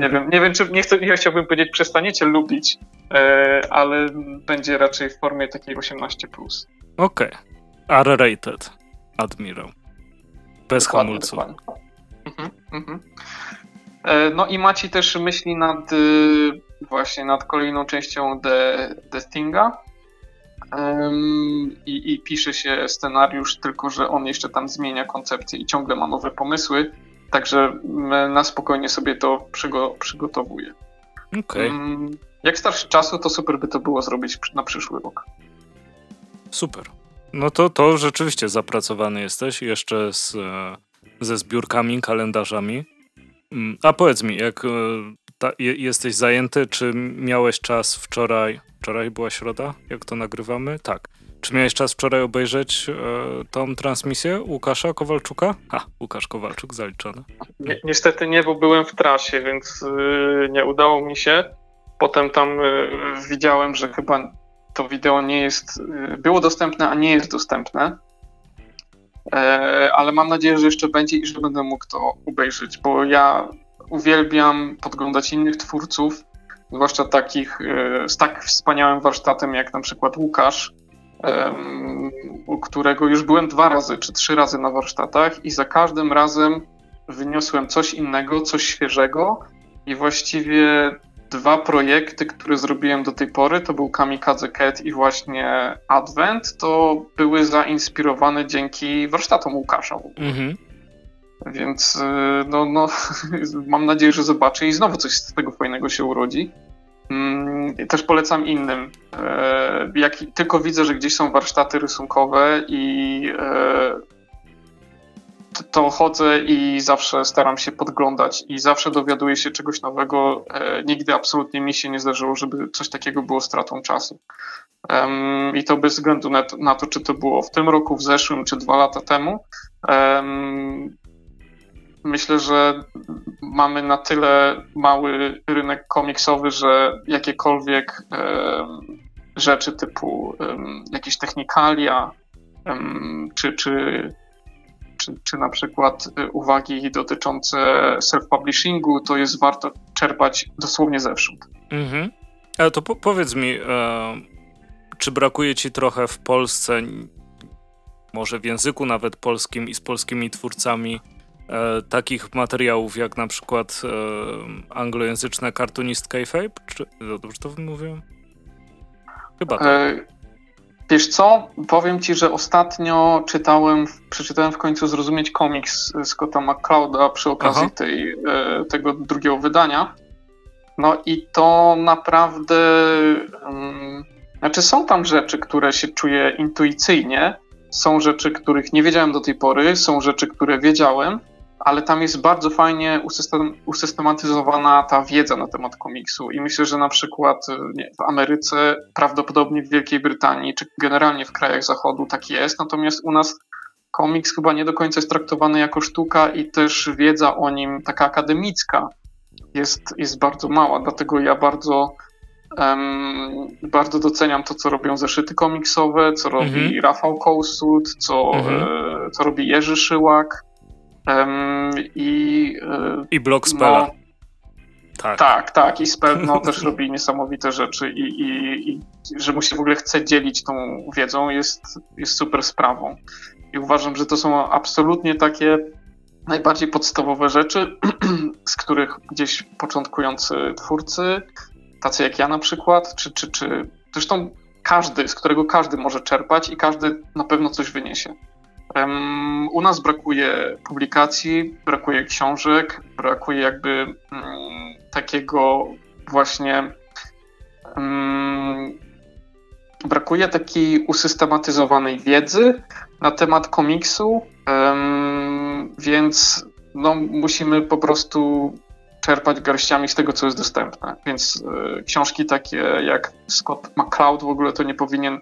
nie wiem, nie wiem, czy nie, chcę, nie chciałbym powiedzieć, przestaniecie lubić, e, ale będzie raczej w formie takiej 18+. Okej. Okay. R-rated admirał. Bez dokładnie, hamulców. Dokładnie. Mhm, mhm. E, no i Maci też myśli nad y, właśnie nad kolejną częścią The, The Stinga. I, I, pisze się scenariusz, tylko że on jeszcze tam zmienia koncepcję i ciągle ma nowe pomysły. Także na spokojnie sobie to przygo przygotowuje. Okay. Jak starszy czasu, to super by to było zrobić na przyszły rok. Super. No to, to rzeczywiście zapracowany jesteś jeszcze z, e, ze zbiórkami, kalendarzami. Mm, a powiedz mi, jak e, ta, jesteś zajęty, czy miałeś czas wczoraj? Wczoraj była środa, jak to nagrywamy? Tak. Czy miałeś czas wczoraj obejrzeć e, tą transmisję Łukasza Kowalczuka? Ha, Łukasz Kowalczuk zaliczony. Ni niestety nie, bo byłem w trasie, więc y, nie udało mi się. Potem tam y, widziałem, że chyba to wideo nie jest, y, było dostępne, a nie jest dostępne. E, ale mam nadzieję, że jeszcze będzie i że będę mógł to obejrzeć, bo ja uwielbiam podglądać innych twórców, zwłaszcza takich y, z tak wspaniałym warsztatem jak na przykład Łukasz, u którego już byłem dwa razy czy trzy razy na warsztatach i za każdym razem wyniosłem coś innego, coś świeżego i właściwie dwa projekty, które zrobiłem do tej pory, to był Kamikaze Cat i właśnie Advent, to były zainspirowane dzięki warsztatom Łukasza. Mhm. Więc y, no, no, mam nadzieję, że zobaczę i znowu coś z tego fajnego się urodzi. Mm, też polecam innym. E, jak tylko widzę, że gdzieś są warsztaty rysunkowe i e, to chodzę i zawsze staram się podglądać i zawsze dowiaduję się czegoś nowego. E, nigdy absolutnie mi się nie zdarzyło, żeby coś takiego było stratą czasu. I to bez względu na to, czy to było w tym roku, w zeszłym, czy dwa lata temu. Myślę, że mamy na tyle mały rynek komiksowy, że jakiekolwiek rzeczy typu jakieś technikalia, czy, czy czy, czy na przykład uwagi dotyczące self-publishingu, to jest warto czerpać dosłownie zewsząd. Mhm. Ale to po powiedz mi, e, czy brakuje ci trochę w Polsce, może w języku nawet polskim i z polskimi twórcami, e, takich materiałów jak na przykład e, anglojęzyczne Cartoonist Kayfabe? Czy dobrze to mówiłem? Chyba tak. Wiesz co? Powiem ci, że ostatnio czytałem, przeczytałem w końcu Zrozumieć komiks Scotta McClouda przy okazji tej, e, tego drugiego wydania. No i to naprawdę. Um, znaczy, są tam rzeczy, które się czuję intuicyjnie, są rzeczy, których nie wiedziałem do tej pory, są rzeczy, które wiedziałem, ale tam jest bardzo fajnie usystem, usystematyzowana ta wiedza na temat komiksu. I myślę, że na przykład nie, w Ameryce, prawdopodobnie w Wielkiej Brytanii, czy generalnie w krajach Zachodu tak jest, natomiast u nas komiks chyba nie do końca jest traktowany jako sztuka i też wiedza o nim taka akademicka jest, jest bardzo mała, dlatego ja bardzo um, bardzo doceniam to, co robią zeszyty komiksowe, co robi mhm. Rafał Kołsud, co, mhm. e, co robi Jerzy Szyłak i... E, I blog Spela. No, tak. tak, tak. I Spell no, też robi niesamowite rzeczy i, i, i że mu się w ogóle chce dzielić tą wiedzą jest, jest super sprawą. I uważam, że to są absolutnie takie najbardziej podstawowe rzeczy, z których gdzieś początkujący twórcy, tacy jak ja na przykład, czy, czy, czy zresztą każdy, z którego każdy może czerpać i każdy na pewno coś wyniesie. U nas brakuje publikacji, brakuje książek, brakuje jakby um, takiego właśnie um, brakuje takiej usystematyzowanej wiedzy na temat komiksu, więc no, musimy po prostu czerpać garściami z tego, co jest dostępne. Więc e, książki takie jak Scott McCloud w ogóle to nie powinien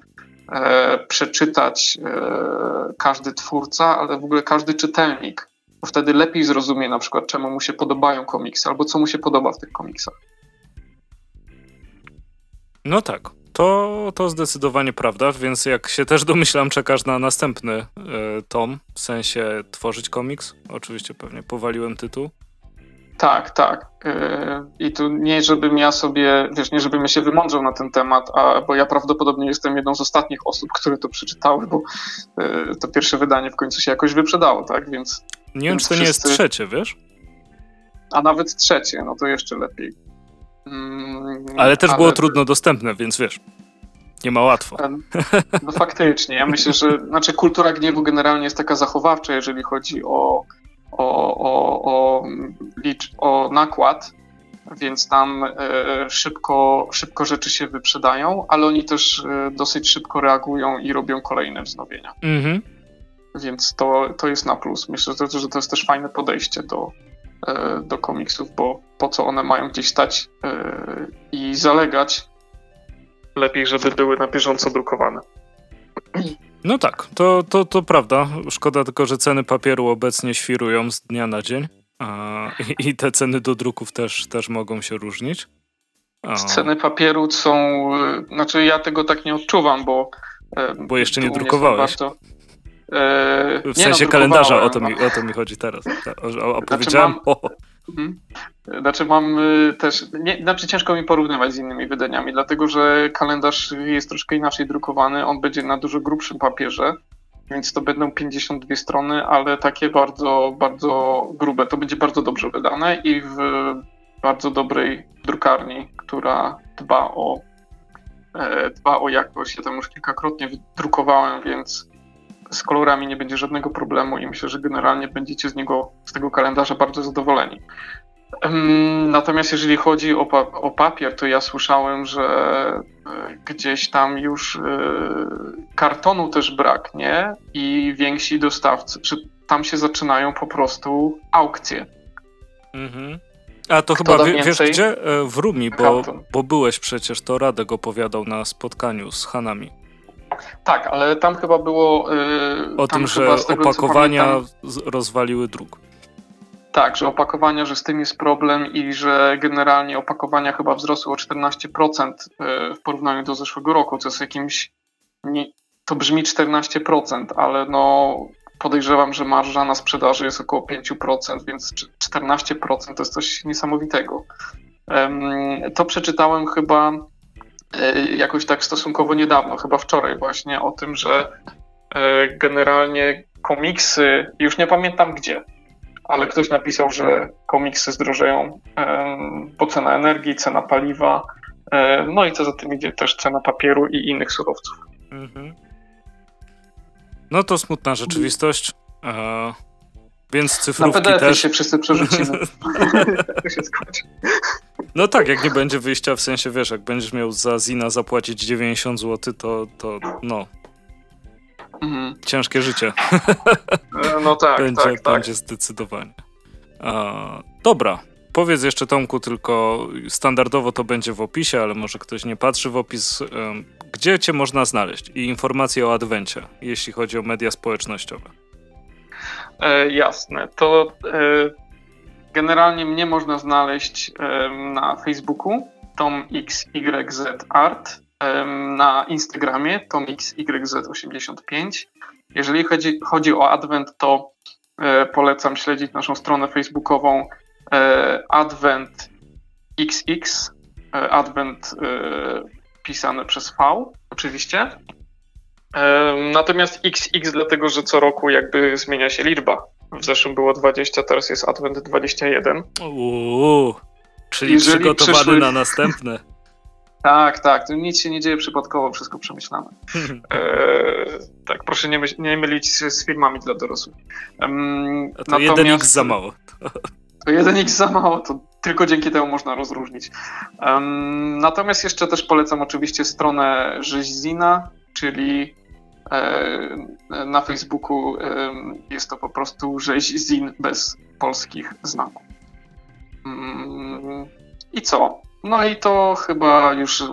przeczytać e, każdy twórca, ale w ogóle każdy czytelnik, bo wtedy lepiej zrozumie na przykład, czemu mu się podobają komiksy, albo co mu się podoba w tych komiksach. No tak. To, to zdecydowanie prawda, więc jak się też domyślam, czekasz na następny y, tom, w sensie tworzyć komiks. Oczywiście pewnie powaliłem tytuł. Tak, tak. E, I tu nie, żebym ja sobie, wiesz, nie żebym ja się wymądrzał na ten temat, a, bo ja prawdopodobnie jestem jedną z ostatnich osób, które to przeczytały, bo e, to pierwsze wydanie w końcu się jakoś wyprzedało, tak? Więc. Nie wiem, czy to wszyscy... nie jest trzecie, wiesz? A nawet trzecie, no to jeszcze lepiej. Mm, ale też ale... było trudno dostępne, więc wiesz. Nie ma łatwo. No faktycznie. Ja myślę, że znaczy kultura gniewu generalnie jest taka zachowawcza, jeżeli chodzi o o, o, o, licz, o nakład, więc tam e, szybko, szybko rzeczy się wyprzedają, ale oni też e, dosyć szybko reagują i robią kolejne wznowienia. Mhm. Więc to, to jest na plus. Myślę, że to jest też fajne podejście do, e, do komiksów, bo po co one mają gdzieś stać i zalegać, lepiej, żeby były na bieżąco drukowane. No tak, to, to, to prawda. Szkoda tylko, że ceny papieru obecnie świrują z dnia na dzień. I, I te ceny do druków też, też mogą się różnić. A. Ceny papieru są. Znaczy, ja tego tak nie odczuwam, bo. E, bo jeszcze nie drukowałeś. Bardzo, e, w sensie no, kalendarza, o to, mi, o to mi chodzi teraz. Opowiedziałem znaczy mam, o. Mhm. Znaczy mam y, też, nie, znaczy ciężko mi porównywać z innymi wydaniami, dlatego że kalendarz jest troszkę inaczej drukowany, on będzie na dużo grubszym papierze, więc to będą 52 strony, ale takie bardzo, bardzo grube. To będzie bardzo dobrze wydane i w bardzo dobrej drukarni, która dba o, e, dba o jakość. Ja tam już kilkakrotnie drukowałem, więc z kolorami nie będzie żadnego problemu i myślę, że generalnie będziecie z niego, z tego kalendarza bardzo zadowoleni. Natomiast jeżeli chodzi o, pa o papier, to ja słyszałem, że e, gdzieś tam już e, kartonu też braknie i więksi dostawcy, że tam się zaczynają po prostu aukcje. Mhm. A to Kto chyba wie, wiesz gdzie? E, w Rumi, bo, bo byłeś przecież, to Radek opowiadał na spotkaniu z Hanami. Tak, ale tam chyba było. Yy, o tym, że tego, opakowania pamiętam, rozwaliły druk. Tak, że opakowania, że z tym jest problem i że generalnie opakowania chyba wzrosły o 14% yy, w porównaniu do zeszłego roku, co jest jakimś. Nie, to brzmi 14%, ale no podejrzewam, że marża na sprzedaży jest około 5%, więc 14% to jest coś niesamowitego. To przeczytałem chyba e, jakoś tak stosunkowo niedawno, chyba wczoraj właśnie, o tym, że e, generalnie komiksy, już nie pamiętam gdzie, ale ktoś napisał, że komiksy zdrożeją, bo cena energii, cena paliwa, no i co za tym idzie też cena papieru i innych surowców. Mhm. No to smutna rzeczywistość. E, więc cyfrówki Na PDF też... się wszyscy przerzucimy. to się skończy. No tak, jak nie będzie wyjścia, w sensie wiesz, jak będziesz miał za Zina zapłacić 90 zł, to, to no. Mhm. Ciężkie życie. E, no tak, będzie, tak, tak. Będzie zdecydowanie. A, dobra, Powiedz jeszcze Tomku, tylko standardowo to będzie w opisie, ale może ktoś nie patrzy w opis. Gdzie cię można znaleźć i informacje o Adwencie, jeśli chodzi o media społecznościowe? E, jasne. To e, generalnie mnie można znaleźć e, na Facebooku TomXYZArt, e, na Instagramie TomXYZ85. Jeżeli chodzi, chodzi o Advent, to e, polecam śledzić naszą stronę facebookową e, Advent XX, Advent pisane przez V oczywiście. Natomiast XX dlatego, że co roku jakby zmienia się liczba. W zeszłym było 20, teraz jest Advent 21. Uuu, czyli Jeżeli przygotowany przyszły... na następne. Tak, tak. Tu nic się nie dzieje przypadkowo, wszystko przemyślane. Eee, tak, proszę nie, my, nie, mylić z filmami dla dorosłych. Um, A to natomiast, 1x za mało. To 1x za mało, to tylko dzięki temu można rozróżnić. Um, natomiast jeszcze też polecam oczywiście stronę Rzeźzina, czyli e, na Facebooku e, jest to po prostu Rzeźzin bez polskich znaków. Um, I co? No i to chyba już,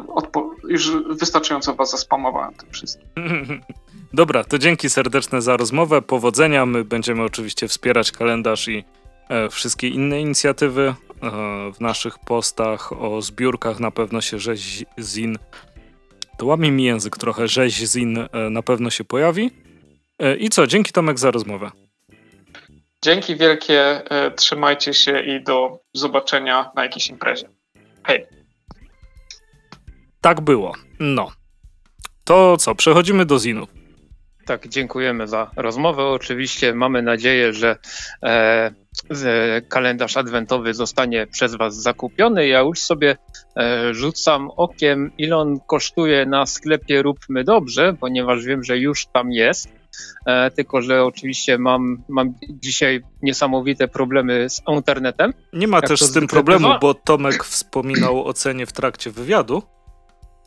już wystarczająco was zaspamowałem tym wszystkim. Dobra, to dzięki serdeczne za rozmowę. Powodzenia. My będziemy oczywiście wspierać kalendarz i e, wszystkie inne inicjatywy e, w naszych postach o zbiórkach. Na pewno się rzeź zin. To łamie mi język trochę. Rzeź zin e, na pewno się pojawi. E, I co? Dzięki Tomek za rozmowę. Dzięki wielkie. E, trzymajcie się i do zobaczenia na jakiejś imprezie. Hej. Tak było. No. To co, przechodzimy do Zinu. Tak, dziękujemy za rozmowę. Oczywiście mamy nadzieję, że e, kalendarz adwentowy zostanie przez Was zakupiony. Ja już sobie e, rzucam okiem, ile on kosztuje na sklepie Róbmy Dobrze, ponieważ wiem, że już tam jest. E, tylko że oczywiście mam, mam dzisiaj niesamowite problemy z internetem. Nie ma też z tym problemu, bo Tomek wspominał o cenie w trakcie wywiadu.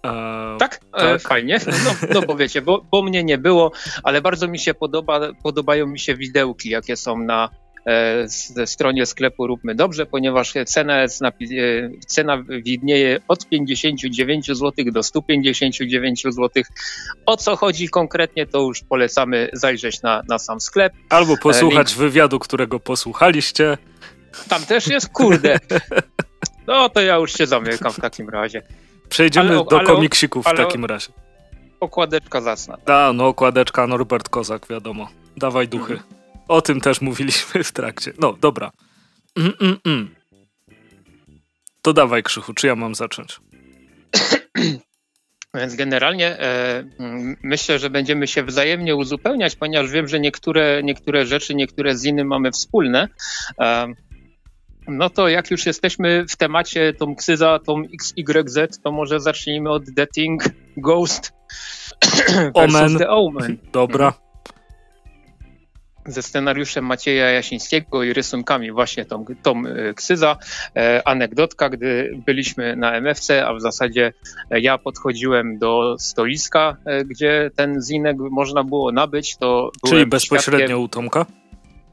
E, tak? E, tak? fajnie. No, no bo wiecie, bo, bo mnie nie było, ale bardzo mi się podoba, podobają mi się widełki, jakie są na ze stronie sklepu Róbmy Dobrze, ponieważ cena, jest e, cena widnieje od 59 zł do 159 zł. O co chodzi konkretnie, to już polecamy zajrzeć na, na sam sklep. Albo posłuchać Link... wywiadu, którego posłuchaliście. Tam też jest, kurde. No to ja już się zamykam w takim razie. Przejdziemy ale, do ale, komiksików ale, w takim razie. Okładeczka zasna. Ta, no okładeczka Norbert Kozak, wiadomo. Dawaj duchy. Mhm. O tym też mówiliśmy w trakcie. No, dobra. Mm, mm, mm. To dawaj, Krzychu, czy ja mam zacząć? Więc generalnie e, myślę, że będziemy się wzajemnie uzupełniać, ponieważ wiem, że niektóre, niektóre rzeczy, niektóre z innym mamy wspólne. E, no to jak już jesteśmy w temacie tą Ksyza, tą XYZ, to może zacznijmy od The Thing Ghost Omen. The Omen. Dobra. Ze scenariuszem Macieja Jasińskiego i rysunkami właśnie tą, tą e, Ksyza. E, anegdotka, gdy byliśmy na MFC, a w zasadzie e, ja podchodziłem do stoiska, e, gdzie ten zinek można było nabyć, to Czyli bezpośrednio u Tomka?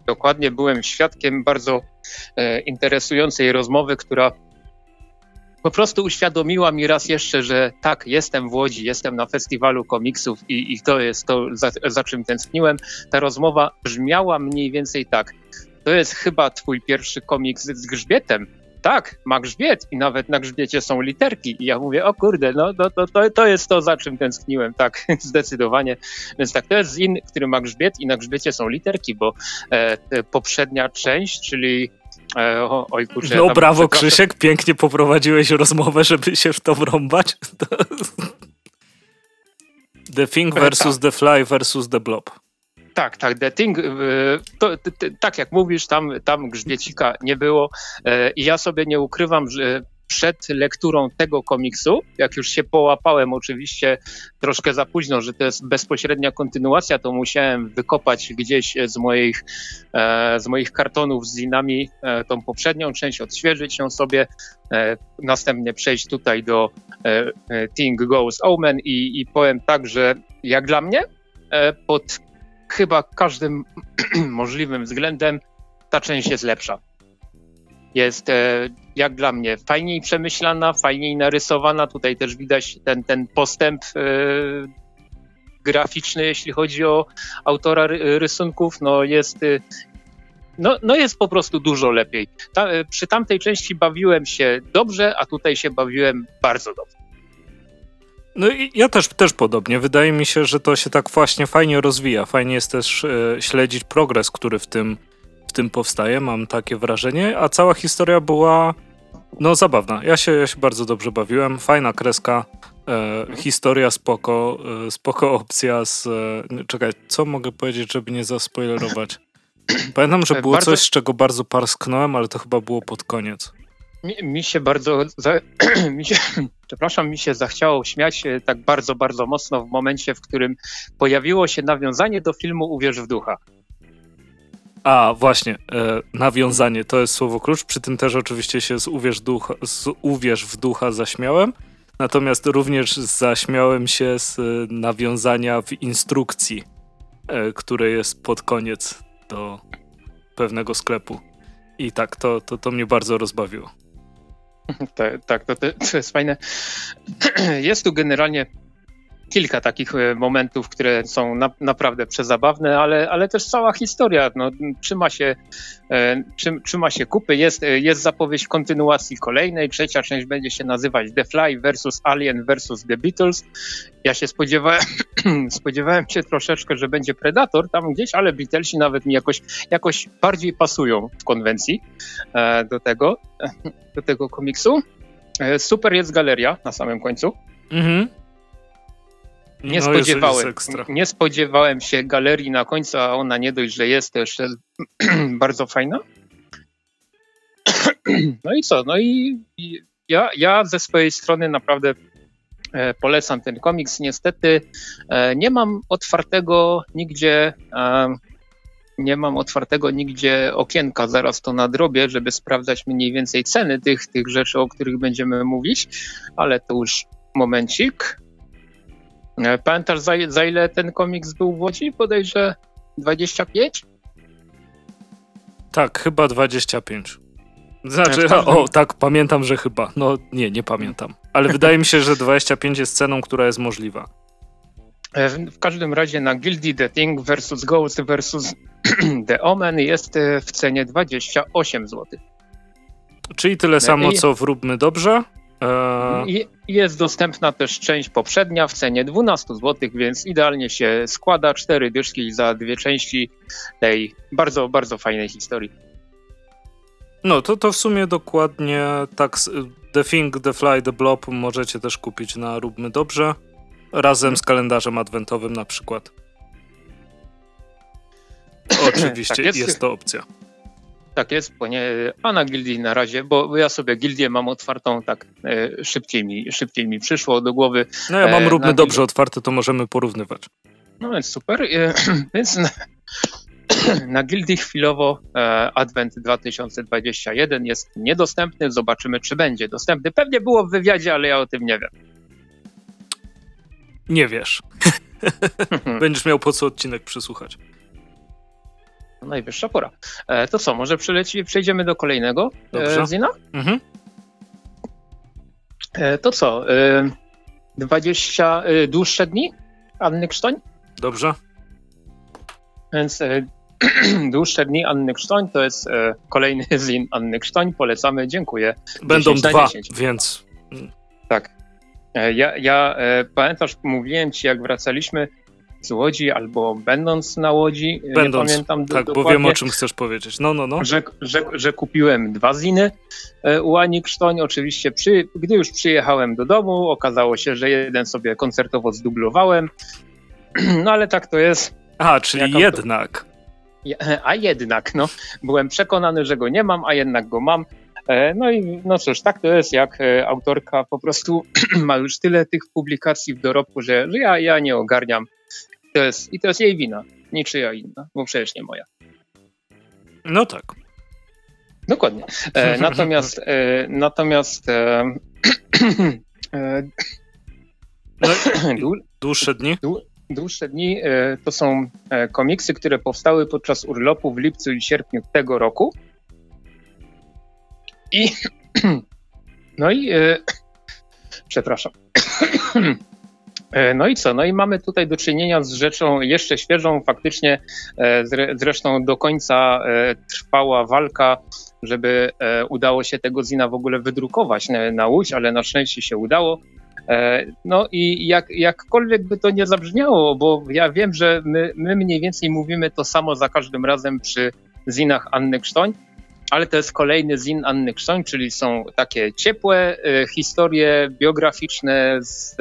Dokładnie, byłem świadkiem bardzo e, interesującej rozmowy, która po prostu uświadomiła mi raz jeszcze, że tak, jestem w Łodzi, jestem na festiwalu komiksów i, i to jest to, za, za czym tęskniłem. Ta rozmowa brzmiała mniej więcej tak. To jest chyba twój pierwszy komiks z grzbietem. tak, ma grzbiet i nawet na grzbiecie są literki. I ja mówię, o kurde, no to, to, to, to jest to, za czym tęskniłem, tak, zdecydowanie. Więc tak, to jest zin, który ma grzbiet i na grzbiecie są literki, bo e, poprzednia część, czyli o, oj kurczę, No brawo Krzysiek, pięknie poprowadziłeś rozmowę, żeby się w to wrąbać. The Thing e, versus tak. The Fly versus The Blob. Tak, tak, The Thing, y, to, to, to, tak jak mówisz, tam, tam grzbiecika nie było e, i ja sobie nie ukrywam, że przed lekturą tego komiksu, jak już się połapałem oczywiście troszkę za późno, że to jest bezpośrednia kontynuacja, to musiałem wykopać gdzieś z moich, e, z moich kartonów z zinami e, tą poprzednią część, odświeżyć ją sobie, następnie przejść tutaj do Thing Goes Omen i, i powiem tak, że jak dla mnie pod chyba każdym możliwym względem ta część jest lepsza. Jest, e, jak dla mnie, fajniej przemyślana, fajniej narysowana. Tutaj też widać ten, ten postęp e, graficzny, jeśli chodzi o autora rysunków. No jest, e, no, no jest po prostu dużo lepiej. Ta, przy tamtej części bawiłem się dobrze, a tutaj się bawiłem bardzo dobrze. No i ja też, też podobnie. Wydaje mi się, że to się tak właśnie fajnie rozwija. Fajnie jest też e, śledzić progres, który w tym, w tym powstaje. Mam takie wrażenie. A cała historia była no zabawna. Ja się, ja się bardzo dobrze bawiłem. Fajna kreska. E, historia spoko. E, spoko opcja z... E, czekaj, co mogę powiedzieć, żeby nie zaspoilerować? Pamiętam, że e, było bardzo... coś, z czego bardzo parsknąłem, ale to chyba było pod koniec. Mi, mi się bardzo, za, mi się, przepraszam, mi się zachciało śmiać tak bardzo, bardzo mocno w momencie, w którym pojawiło się nawiązanie do filmu Uwierz w ducha. A, właśnie, e, nawiązanie to jest słowo klucz. Przy tym też oczywiście się z uwierz, ducha, z uwierz w ducha zaśmiałem. Natomiast również zaśmiałem się z nawiązania w instrukcji, e, które jest pod koniec do pewnego sklepu. I tak, to, to, to mnie bardzo rozbawiło. Tak, tak to, to jest fajne. Jest tu generalnie kilka takich e, momentów, które są na, naprawdę przezabawne, ale, ale też cała historia no, trzyma, się, e, trzyma się kupy. Jest, e, jest zapowiedź kontynuacji kolejnej. Trzecia część będzie się nazywać The Fly versus Alien versus The Beatles. Ja się spodziewałem, spodziewałem się troszeczkę, że będzie Predator tam gdzieś, ale Beatlesi nawet mi jakoś, jakoś bardziej pasują w konwencji do tego, do tego komiksu. Super jest galeria na samym końcu. Mhm. Nie, no spodziewałem, nie spodziewałem się galerii na końcu, a ona nie dość, że jest też bardzo fajna. No i co? No i, i ja, ja ze swojej strony naprawdę e, polecam ten komiks. Niestety e, nie mam otwartego nigdzie e, nie mam otwartego nigdzie okienka, zaraz to nadrobię, żeby sprawdzać mniej więcej ceny tych, tych rzeczy, o których będziemy mówić, ale to już momencik. E, pamiętasz za, za ile ten komiks był w Łodzi? Podejrzę 25? Tak, chyba 25. Znaczy, każdym... o, tak, pamiętam, że chyba. No nie, nie pamiętam. Ale wydaje mi się, że 25 jest ceną, która jest możliwa. E, w każdym razie na Guildy The Thing versus Ghost versus The Omen jest e, w cenie 28 zł. Czyli tyle samo, co w Róbmy Dobrze? Eee... Jest dostępna też część poprzednia w cenie 12 zł, więc idealnie się składa. Cztery dyszki za dwie części tej bardzo, bardzo fajnej historii. No to, to w sumie dokładnie tak. The Thing, The Fly, The Blob możecie też kupić na Róbmy Dobrze razem z kalendarzem adwentowym na przykład. Oczywiście tak jest. jest to opcja. Tak jest, a na gildii na razie, bo ja sobie gildię mam otwartą, tak e, szybciej, mi, szybciej mi przyszło do głowy. No ja mam e, równy dobrze otwarte, to możemy porównywać. No więc super, e, więc na, na gildii chwilowo Advent 2021 jest niedostępny, zobaczymy czy będzie dostępny. Pewnie było w wywiadzie, ale ja o tym nie wiem. Nie wiesz. Będziesz miał po co odcinek przysłuchać. Najwyższa pora. E, to co, może przeleci, przejdziemy do kolejnego e, Dobrze. Zina? Mhm. E, to co, e, 20 e, dłuższe dni Anny Krztoń? Dobrze. Więc e, Dłuższe dni Anny Krztoń to jest e, kolejny zin Anny Krztoń. Polecamy, dziękuję. Będą 10 na dwa, 10. więc Tak. E, Ja, ja e, pamiętasz, mówiłem ci, jak wracaliśmy z Łodzi albo będąc na Łodzi, e, będąc. nie pamiętam do- tak, bo wiem o czym chcesz powiedzieć. No, no, no. że, że, że kupiłem dwa ziny e, u Ani Krztoń. Oczywiście, przy, gdy już przyjechałem do domu, okazało się, że jeden sobie koncertowo zdublowałem. No ale tak to jest. A, czyli Jaka- jednak. Ja- A jednak, no, byłem przekonany, że go nie mam, a jednak go mam. E, No i no cóż, tak to jest, jak e, autorka po prostu ma już tyle tych publikacji w dorobku, że, że ja, ja nie ogarniam. To jest, I to jest jej wina, niczyja inna, bo przecież nie moja. No tak. Dokładnie. E, natomiast e, natomiast e, e, No, dłu- dłuższe dni? dłuższe dni e, to są e, komiksy, które powstały podczas urlopu w lipcu i sierpniu tego roku. I no i przepraszam. E, No i co? No i mamy tutaj do czynienia z rzeczą jeszcze świeżą. Faktycznie e, zre- zresztą do końca e, trwała walka, żeby udało się tego zina w ogóle wydrukować na, łódź, ale na szczęście się udało. No i jak, jakkolwiek by to nie zabrzmiało, bo ja wiem, że my, my mniej więcej mówimy to samo za każdym razem przy zinach Anny Krztoń, ale to jest kolejny zin Anny Krztoń, czyli są takie ciepłe historie biograficzne z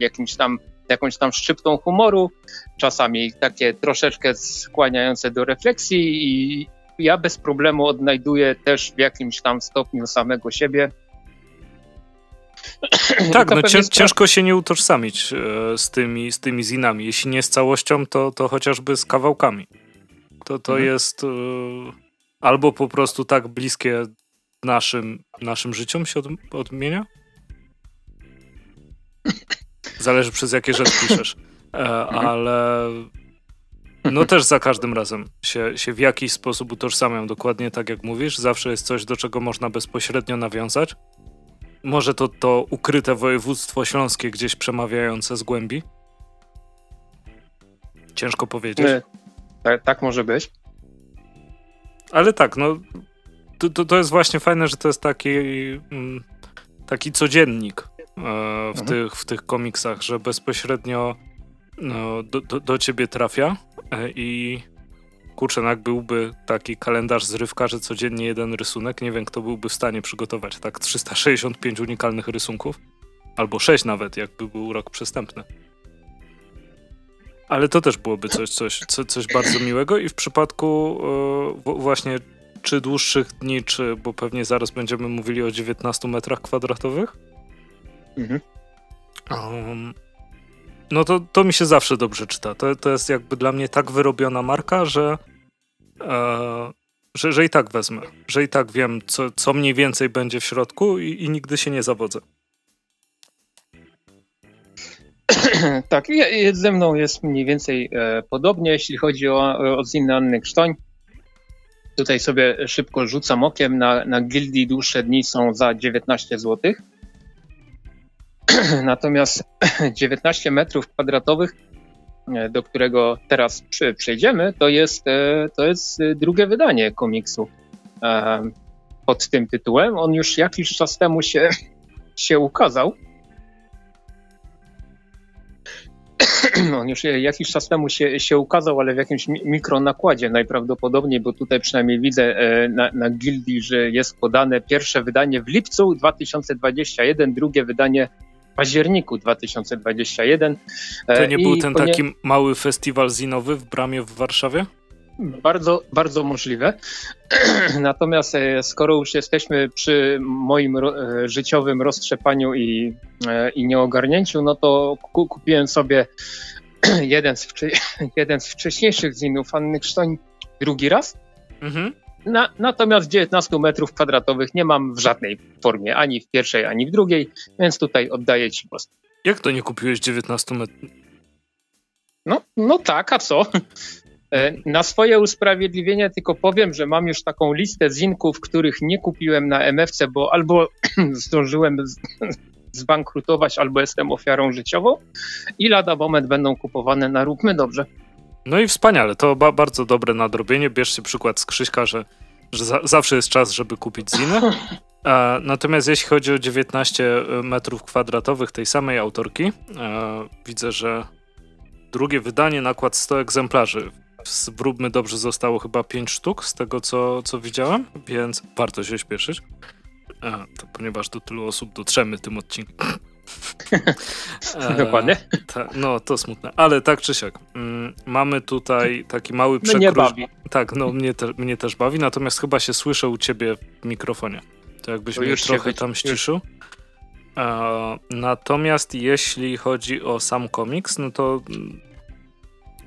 jakimś tam, jakąś tam szczyptą humoru, czasami takie troszeczkę skłaniające do refleksji i ja bez problemu odnajduję też w jakimś tam stopniu samego siebie. Tak, no ciężko się nie utożsamić e, z tymi, z tymi zinami. Jeśli nie z całością, to, to chociażby z kawałkami. To, to Mhm. jest e, albo po prostu tak bliskie naszym, naszym życiom się od, odmienia? Zależy przez jakie rzeczy piszesz. E, Mhm. ale no też za każdym razem się, się w jakiś sposób utożsamiam, dokładnie tak jak mówisz. Zawsze jest coś, do czego można bezpośrednio nawiązać. Może to to ukryte województwo śląskie gdzieś przemawiające z głębi? Ciężko powiedzieć. E, Tak, tak może być. Ale tak, no to, to, to jest właśnie fajne, że to jest taki, mm, taki codziennik w, Mhm. tych, w tych komiksach, że bezpośrednio no, do, do, do ciebie trafia e, i kurczę, jak byłby taki kalendarz zrywka, że codziennie jeden rysunek, nie wiem kto byłby w stanie przygotować tak 365 unikalnych rysunków, albo 6 nawet, jakby był rok przestępny. Ale to też byłoby coś, coś, co, coś bardzo miłego i w przypadku e, w- właśnie czy dłuższych dni, czy, bo pewnie zaraz będziemy mówili o 19 metrach kwadratowych, Mhm. Um, no to, to mi się zawsze dobrze czyta. To, to jest jakby dla mnie tak wyrobiona marka, że, e, że, że i tak wezmę. Że i tak wiem, co, co mniej więcej będzie w środku i, i nigdy się nie zawodzę. tak, ze mną jest mniej więcej e, podobnie, jeśli chodzi o, o ziny Anny Krztoń. Tutaj sobie szybko rzucam okiem. Na, na gildii dłuższe dni są za 19 zł. Natomiast 19 metrów kwadratowych, e, do którego teraz przejdziemy, to jest, e, to jest e, drugie wydanie komiksu pod tym tytułem. On już jakiś czas temu się, się ukazał. On już jakiś czas temu się, się ukazał, ale w jakimś mi- mikronakładzie najprawdopodobniej, bo tutaj przynajmniej widzę na, na gildii, że jest podane pierwsze wydanie w lipcu 2021, drugie wydanie październiku 2021. To E, nie i był ten taki mały festiwal zinowy w bramie w Warszawie? Bardzo, bardzo możliwe. Natomiast e, skoro już jesteśmy przy moim e, życiowym roztrzepaniu i, i nieogarnięciu, no to ku, kupiłem sobie jeden z, jeden z wcześniejszych zinów Anny Krztoń drugi raz. Mhm. Na, natomiast 19 metrów kwadratowych nie mam w żadnej formie, ani w pierwszej, ani w drugiej, więc tutaj oddaję Ci głos. Jak to nie kupiłeś 19 metrów? No, no tak, a co? E, Na swoje usprawiedliwienie tylko powiem, że mam już taką listę zinków, których nie kupiłem na MFC, bo albo zdążyłem zbankrutować, albo jestem ofiarą życiową i lada moment będą kupowane na Róbmy Dobrze. No i wspaniale, to ba bardzo dobre nadrobienie. Bierzcie przykład z Krzyśka, że, że za zawsze jest czas, żeby kupić ziny. E, natomiast jeśli chodzi o 19 e, metrów kwadratowych tej samej autorki, e, widzę, że drugie wydanie, nakład 100 egzemplarzy. Z Wróbmy dobrze zostało chyba 5 sztuk z tego, co, co widziałem, więc warto się śpieszyć. E, to ponieważ do tylu osób dotrzemy tym odcinkiem. E, Dokładnie. Ta, no, to smutne. Ale tak czy siak, mm, mamy tutaj taki mały przekrój. Mnie bawi. Tak, no mnie, te, mnie też bawi, natomiast chyba się słyszę u ciebie w mikrofonie. To jakbyś to mnie trochę tam ściszył. E, natomiast jeśli chodzi o sam komiks, no to mm,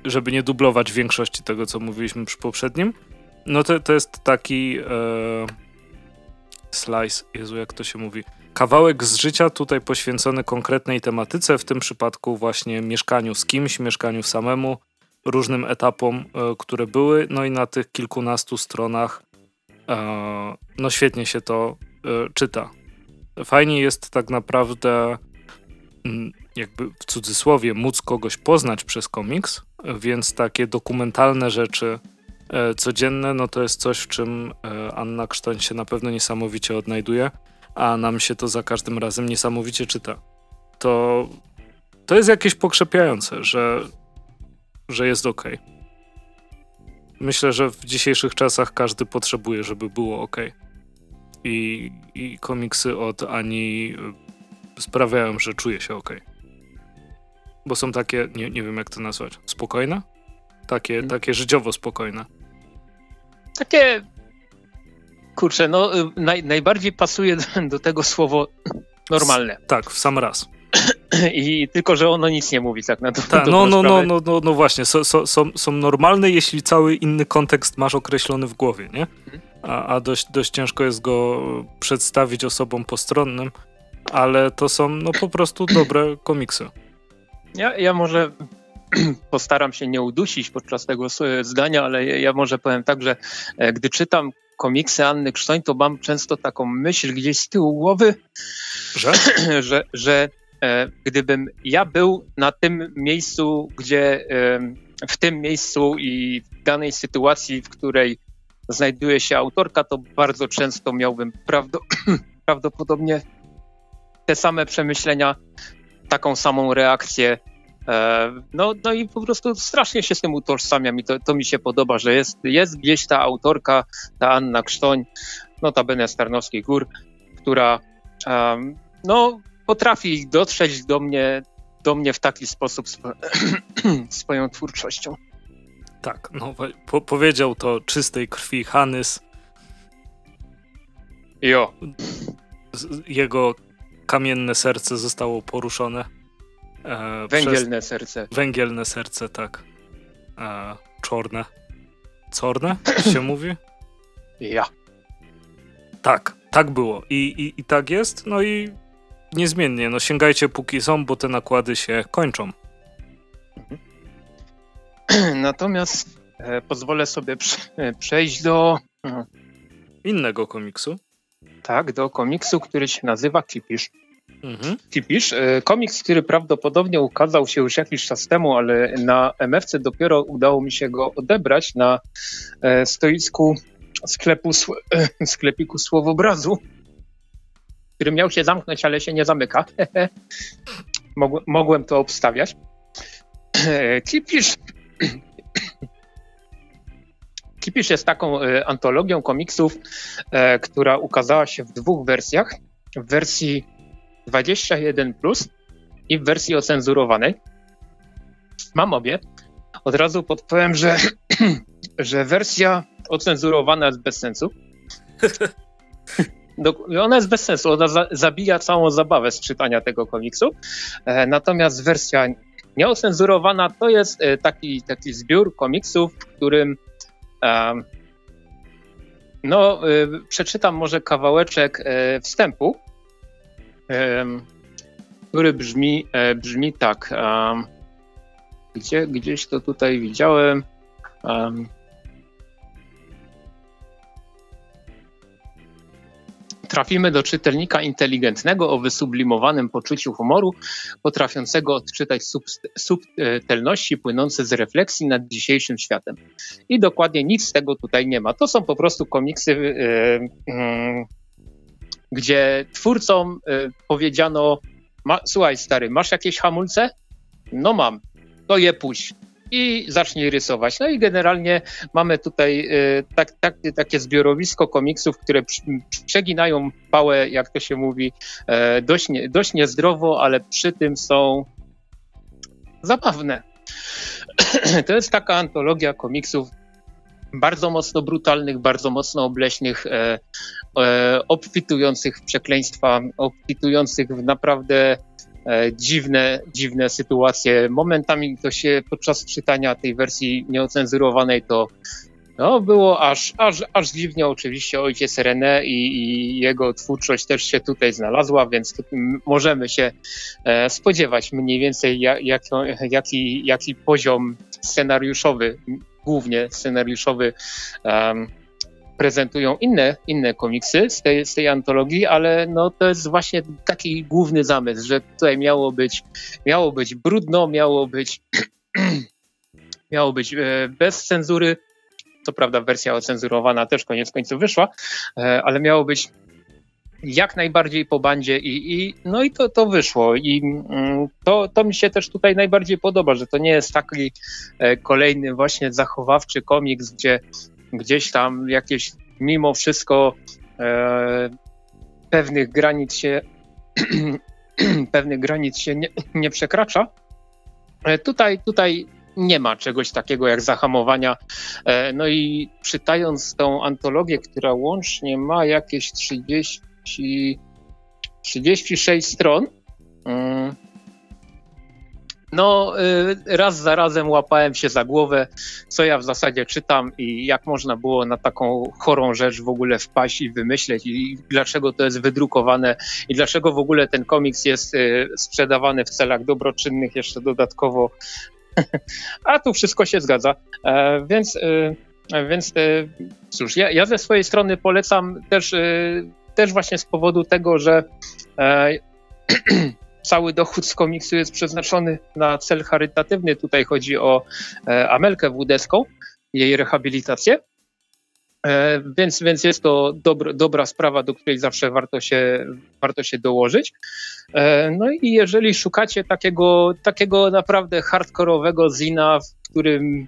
żeby nie dublować większości tego, co mówiliśmy przy poprzednim, no to, to jest taki e, slice, Jezu, jak to się mówi, kawałek z życia tutaj poświęcony konkretnej tematyce, w tym przypadku właśnie mieszkaniu z kimś, mieszkaniu samemu, różnym etapom, e, które były, no i na tych kilkunastu stronach e, no świetnie się to e, czyta. Fajnie jest tak naprawdę mm, jakby w cudzysłowie móc kogoś poznać przez komiks, więc takie dokumentalne rzeczy codzienne, no to jest coś, w czym Anna Ksztoń się na pewno niesamowicie odnajduje a nam się to za każdym razem niesamowicie czyta. To, to jest jakieś pokrzepiające, że, że jest ok. Myślę, że w dzisiejszych czasach każdy potrzebuje, żeby było ok. I, i komiksy od Ani e, sprawiają, że czuje się ok. Bo są takie, nie, nie wiem jak to nazwać, spokojne? Takie, hmm. takie życiowo spokojne. Takie Kurczę, no y, naj, najbardziej pasuje do, do, tego słowo normalne. tak, w sam raz. I tylko, że ono nic nie mówi tak na to. Tak, no, no, no, no, no, no właśnie, so, so, są, są normalne, jeśli cały inny kontekst masz określony w głowie, nie? Mhm. A, a dość, dość ciężko jest go przedstawić osobom postronnym, ale to są no po prostu dobre komiksy. Ja, ja może postaram się nie udusić podczas tego zdania, ale ja może powiem tak, że e, gdy czytam komiksy Anny Krztoń, to mam często taką myśl gdzieś z tyłu głowy, że, że, że e, gdybym ja był na tym miejscu, gdzie e, w tym miejscu i w danej sytuacji, w której znajduje się autorka, to bardzo często miałbym prawdo, prawdopodobnie te same przemyślenia, taką samą reakcję no, no i po prostu strasznie się z tym utożsamiam i to, to mi się podoba, że jest, jest gdzieś ta autorka, ta Anna Krztoń, notabene z Tarnowskich Gór, która um, no, potrafi dotrzeć do mnie, do mnie w taki sposób sw swoją twórczością. Tak, no po powiedział to czystej krwi Hanys. Jo. Jego kamienne serce zostało poruszone. E, węgielne serce. Węgielne serce, tak. E, czorne. Corne się mówi? Ja. Tak, tak było. I, i, I tak jest. No i niezmiennie, no sięgajcie póki są, bo te nakłady się kończą. Natomiast e, pozwolę sobie prze, przejść do... Innego komiksu. Tak, do komiksu, który się nazywa Kipisz. Mhm. Kipisz, e, komiks, który prawdopodobnie ukazał się już jakiś czas temu, ale na MFC dopiero udało mi się go odebrać na e, stoisku sklepu, e, sklepiku słowobrazu, który miał się zamknąć, ale się nie zamyka. Mogłem to obstawiać. Kipisz Kipisz jest taką antologią komiksów, która ukazała się w dwóch wersjach. W wersji 21 plus i w wersji ocenzurowanej. Mam obie. Od razu podpowiem, że, że wersja ocenzurowana jest bez sensu. Ona jest bez sensu, ona za, zabija całą zabawę z czytania tego komiksu. E, natomiast wersja nieocenzurowana to jest e, taki, taki zbiór komiksów, w którym e, no, e, przeczytam może kawałeczek e, wstępu który brzmi, e, brzmi tak. Gdzie, gdzieś to tutaj widziałem. Trafimy do czytelnika inteligentnego o wysublimowanym poczuciu humoru, potrafiącego odczytać subtelności płynące z refleksji nad dzisiejszym światem. I dokładnie nic z tego tutaj nie ma. To są po prostu komiksy, yy, yy, gdzie twórcom yy, powiedziano: Słuchaj, stary, masz jakieś hamulce? No mam, to je puść i zacznij rysować. No i generalnie mamy tutaj y, tak, tak, takie zbiorowisko komiksów, które przeginają pałę, jak to się mówi, e, dość, nie, dość niezdrowo, ale przy tym są zabawne. To jest taka antologia komiksów bardzo mocno brutalnych, bardzo mocno obleśnych, e, e, obfitujących w przekleństwa, obfitujących w naprawdę E, dziwne, dziwne sytuacje. Momentami to się podczas czytania tej wersji nieocenzurowanej to no, było aż, aż, aż dziwnie. Oczywiście ojciec René i, i jego twórczość też się tutaj znalazła, więc możemy się e, spodziewać mniej więcej jak, jak, jaki, jaki poziom scenariuszowy, głównie scenariuszowy um, prezentują inne, inne komiksy z tej, z tej antologii, ale no to jest właśnie taki główny zamysł, że tutaj miało być, miało być brudno, miało być, miało być e, bez cenzury. To prawda, wersja ocenzurowana też koniec końców wyszła, e, ale miało być jak najbardziej po bandzie i, i no i to, to wyszło i mm, to, to mi się też tutaj najbardziej podoba, że to nie jest taki e, kolejny właśnie zachowawczy komiks, gdzie gdzieś tam jakieś mimo wszystko e, pewnych granic się pewnych granic się nie, nie przekracza. E, tutaj, tutaj nie ma czegoś takiego jak zahamowania. E, no i czytając tą antologię, która łącznie ma jakieś 30, 36 stron, mm, no, y, raz za razem łapałem się za głowę, co ja w zasadzie czytam i jak można było na taką chorą rzecz w ogóle wpaść i wymyśleć i dlaczego to jest wydrukowane i dlaczego w ogóle ten komiks jest y, sprzedawany w celach dobroczynnych jeszcze dodatkowo. A tu wszystko się zgadza. E, więc, y, więc cóż, ja, ja ze swojej strony polecam też, też właśnie z powodu tego, że e, cały dochód z komiksu jest przeznaczony na cel charytatywny. Tutaj chodzi o e, Amelkę Włódecką, jej rehabilitację. E, więc, więc jest to dobro, dobra sprawa, do której zawsze warto się, warto się dołożyć. No i jeżeli szukacie takiego, takiego naprawdę hardkorowego zina, w którym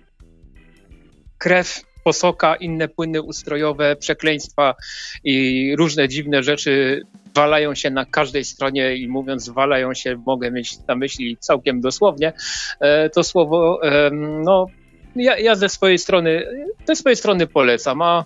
krew posoka, inne płyny ustrojowe, przekleństwa i różne dziwne rzeczy walają się na każdej stronie i mówiąc walają się, mogę mieć na myśli całkiem dosłownie, e, to słowo, no ja, ja ze swojej strony, ze swojej strony polecam, a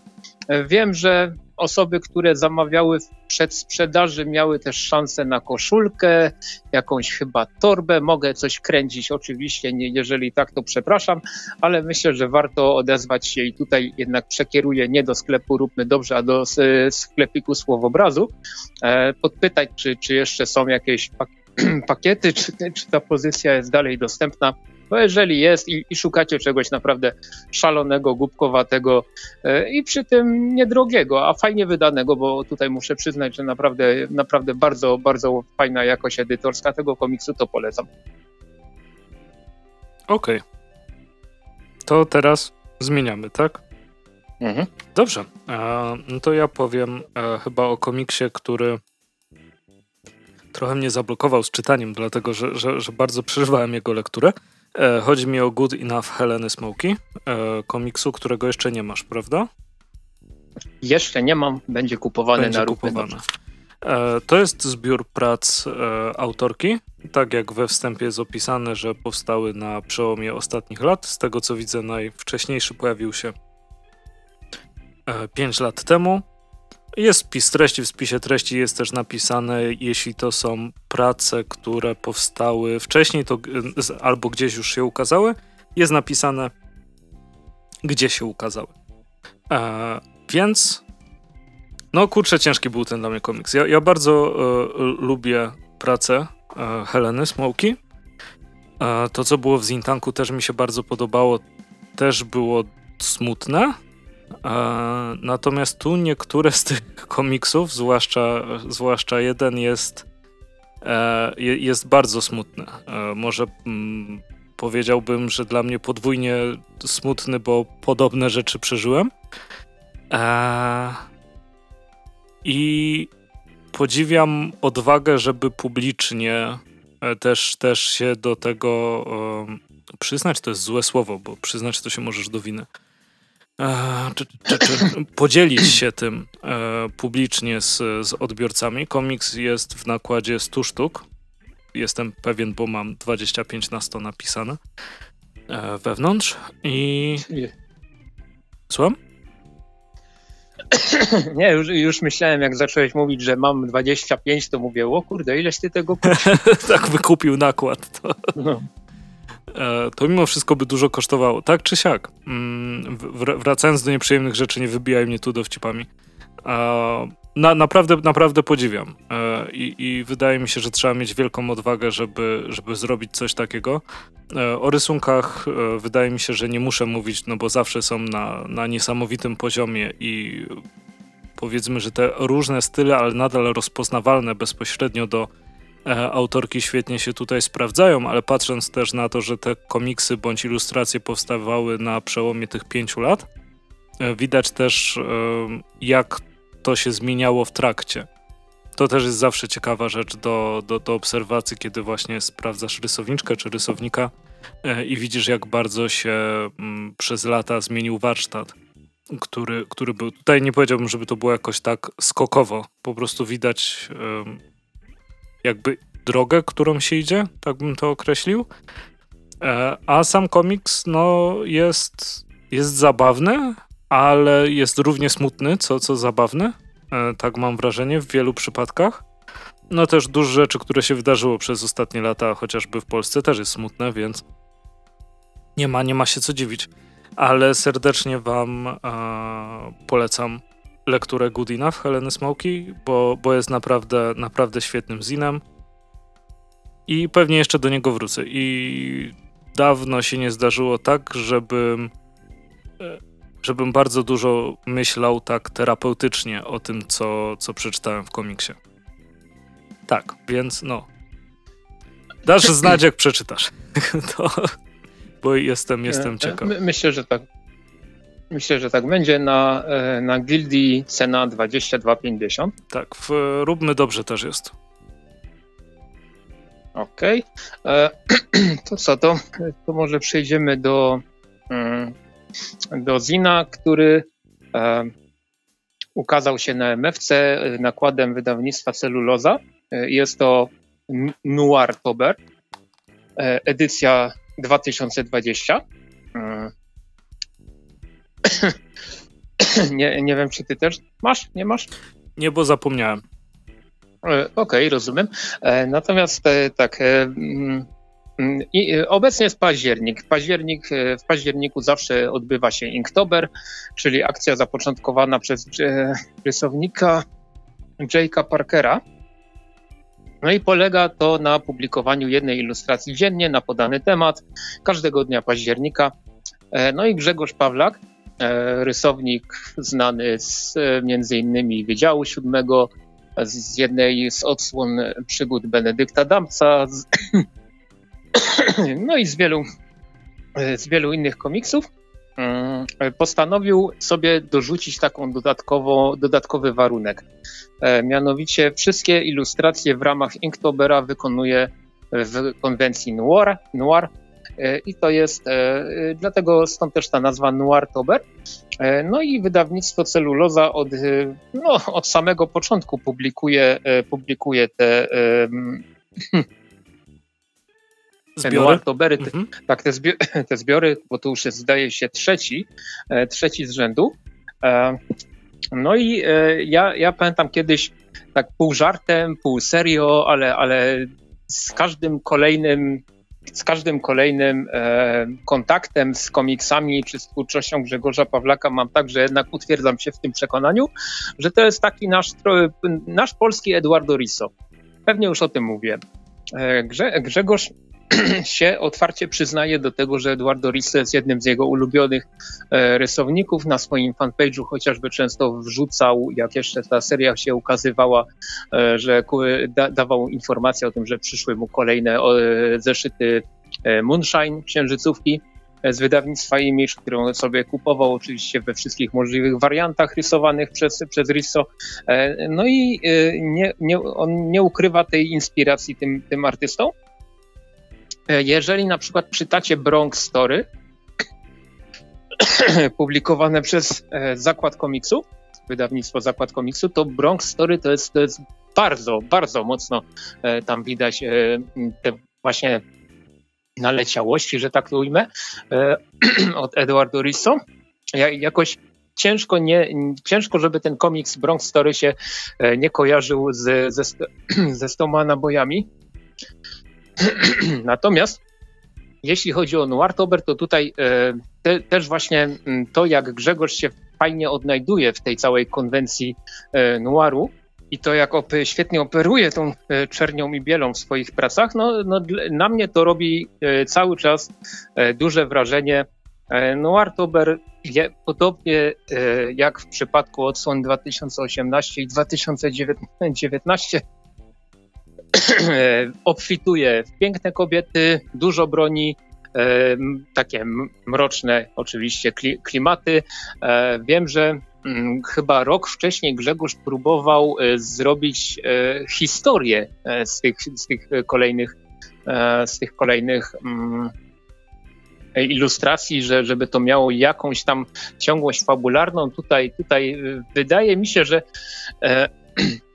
wiem, że osoby, które zamawiały w przedsprzedaży, miały też szansę na koszulkę, jakąś chyba torbę. Mogę coś kręcić, oczywiście, nie, jeżeli tak, to przepraszam, ale myślę, że warto odezwać się i tutaj jednak przekieruję nie do sklepu Róbmy Dobrze, a do sklepiku Słowobrazu, e, podpytać, czy, czy jeszcze są jakieś pakiety, czy, czy ta pozycja jest dalej dostępna bo jeżeli jest i, i szukacie czegoś naprawdę szalonego, głupkowatego e, i przy tym niedrogiego, a fajnie wydanego, bo tutaj muszę przyznać, że naprawdę, naprawdę bardzo, bardzo fajna jakość edytorska tego komiksu, to polecam. Okej. Okay. To teraz zmieniamy, tak? Mhm. Dobrze. E, no to ja powiem e, chyba o komiksie, który trochę mnie zablokował z czytaniem, dlatego że, że, że bardzo przeżywałem jego lekturę. E, chodzi mi o Good Enough Heleny Smoky, e, komiksu, którego jeszcze nie masz, prawda? Jeszcze nie mam, będzie kupowany będzie na kupowany. E, to jest zbiór prac autorki. Tak jak we wstępie jest opisane, że powstały na przełomie ostatnich lat. Z tego co widzę, najwcześniejszy pojawił się 5 lat temu. Jest spis treści, w spisie treści jest też napisane, jeśli to są prace, które powstały wcześniej, to albo gdzieś już się ukazały, jest napisane, gdzie się ukazały. E, więc, no kurczę, ciężki był ten dla mnie komiks. Ja, ja bardzo e, lubię pracę e, Heleny Smoki. E, to, co było w Zintanku, też mi się bardzo podobało. Też było smutne, natomiast tu niektóre z tych komiksów, zwłaszcza, zwłaszcza jeden, jest, e, jest bardzo smutny. E, może mm, powiedziałbym, że dla mnie podwójnie smutny, bo podobne rzeczy przeżyłem. E, I podziwiam odwagę, żeby publicznie też, też się do tego przyznać, to jest złe słowo, bo przyznać to się możesz do winy czy, czy, czy podzielić się tym e, publicznie z, z odbiorcami. Komiks jest w nakładzie 100 sztuk. Jestem pewien, bo mam 25 na 100 napisane e, wewnątrz. I. Słucham? Nie, już, już myślałem, jak zacząłeś mówić, że mam 25, to mówię, o kurde, ileś ty tego kupił? tak wykupił nakład. To. No. E, to mimo wszystko by dużo kosztowało. Tak czy siak. Mm, wracając do nieprzyjemnych rzeczy, nie wybijaj mnie tu dowcipami. Na, naprawdę, naprawdę podziwiam e, I, I, wydaje mi się, że trzeba mieć wielką odwagę, żeby, żeby zrobić coś takiego. E, o rysunkach wydaje mi się, że nie muszę mówić, no bo zawsze są na, na niesamowitym poziomie i powiedzmy, że te różne style, ale nadal rozpoznawalne bezpośrednio do autorki świetnie się tutaj sprawdzają, ale patrząc też na to, że te komiksy bądź ilustracje powstawały na przełomie tych pięciu lat, e, widać też e, jak to się zmieniało w trakcie. To też jest zawsze ciekawa rzecz do, do, do obserwacji, kiedy właśnie sprawdzasz rysowniczkę czy rysownika i widzisz, jak bardzo się mm, przez lata zmienił warsztat, który, który był. Tutaj nie powiedziałbym, żeby to było jakoś tak skokowo. Po prostu widać jakby drogę, którą się idzie, tak bym to określił. E, a sam komiks, no, jest, jest zabawny, ale jest równie smutny, co, co zabawny. E, tak mam wrażenie w wielu przypadkach. No też dużo rzeczy, które się wydarzyło przez ostatnie lata, chociażby w Polsce, też jest smutne, więc nie ma, nie ma się co dziwić. Ale serdecznie wam e, polecam lekturę Good Enough Heleny Smoki, bo, bo jest naprawdę, naprawdę świetnym zinem. I pewnie jeszcze do niego wrócę. I dawno się nie zdarzyło tak, żebym, e, żebym bardzo dużo myślał tak terapeutycznie o tym, co, co przeczytałem w komiksie. Tak, więc no. Dasz znać, jak przeczytasz. to, bo jestem, jestem ciekaw. My, myślę, że tak. Myślę, że tak będzie. Na, e, na gildii cena 22,50. Tak, w, róbmy dobrze też jest. Okej. Okay. E, to co, to, to może przejdziemy do, mm, do Zina, który e, ukazał się na MFC nakładem wydawnictwa Celuloza. Jest to Noir Tober, edycja 2020. nie, nie wiem, czy ty też masz? Nie masz? Nie, bo zapomniałem. E, okej, okay, rozumiem. E, natomiast e, tak. Mm, mm, I obecnie jest październik. Październik. W październiku zawsze odbywa się Inktober, czyli akcja zapoczątkowana przez rysownika Jake'a Parkera. No i polega to na publikowaniu jednej ilustracji dziennie na podany temat każdego dnia października. No i Grzegorz Pawlak rysownik znany z e, między innymi Wydziału Siódmego, z jednej z odsłon przygód Benedykta Damca, z, no i z wielu, e, z wielu innych komiksów, postanowił sobie dorzucić taką dodatkowo, dodatkowy warunek. Mianowicie wszystkie ilustracje w ramach Inktobera wykonuje w konwencji Noir, Noir E, i to jest, e, e, dlatego stąd też ta nazwa Noirtober. No i wydawnictwo Celuloza od, no, od samego początku publikuje, publikuje te Zbiory? Tobery, te, mhm. tak, te, zbiory, te zbiory, bo to już jest, zdaje się, trzeci, trzeci z rzędu. No i ja, ja pamiętam kiedyś tak pół żartem, pół serio, ale, ale z każdym kolejnym z każdym kolejnym e, kontaktem z komiksami czy z twórczością Grzegorza Pawlaka mam tak, że jednak utwierdzam się w tym przekonaniu, że to jest taki nasz, nasz polski Eduardo Risso. Pewnie już o tym mówię. E, Grze, Grzegorz się otwarcie przyznaje do tego, że Eduardo Risso jest jednym z jego ulubionych e, rysowników. Na swoim fanpage'u chociażby często wrzucał, jak jeszcze ta seria się ukazywała, e, że da, dawał informacje o tym, że przyszły mu kolejne zeszyty Moonshine, księżycówki z wydawnictwa Image, którą sobie kupował oczywiście we wszystkich możliwych wariantach rysowanych przez, przez Risso. No i nie, nie, on nie ukrywa tej inspiracji tym, tym artystom. E, jeżeli na przykład czytacie Bronx Story, publikowane przez e, Zakład Komiksu, wydawnictwo Zakład Komiksu, to Bronx Story to jest, to jest bardzo, bardzo mocno e, tam widać te właśnie naleciałości, że tak to ujmę, od Eduardo Risso. Jakoś ciężko, nie, ciężko, żeby ten komiks Bronx Story się nie kojarzył z, ze, ze stoma nabojami. Natomiast jeśli chodzi o Noirtober, to tutaj e, te, też właśnie to, jak Grzegorz się fajnie odnajduje w tej całej konwencji e, noiru i to, jak op świetnie operuje tą e, czernią i bielą w swoich pracach, no, no, na mnie to robi cały czas duże wrażenie. Noirtober, podobnie jak w przypadku odsłon 2018 i 2019, obfituje w piękne kobiety, dużo broni, takie mroczne oczywiście klimaty. E, wiem, że mm, chyba rok wcześniej Grzegorz próbował e, zrobić e, historię z tych, z tych kolejnych z tych kolejnych mm, ilustracji, że, żeby to miało jakąś tam ciągłość fabularną. Tutaj, tutaj wydaje mi się, że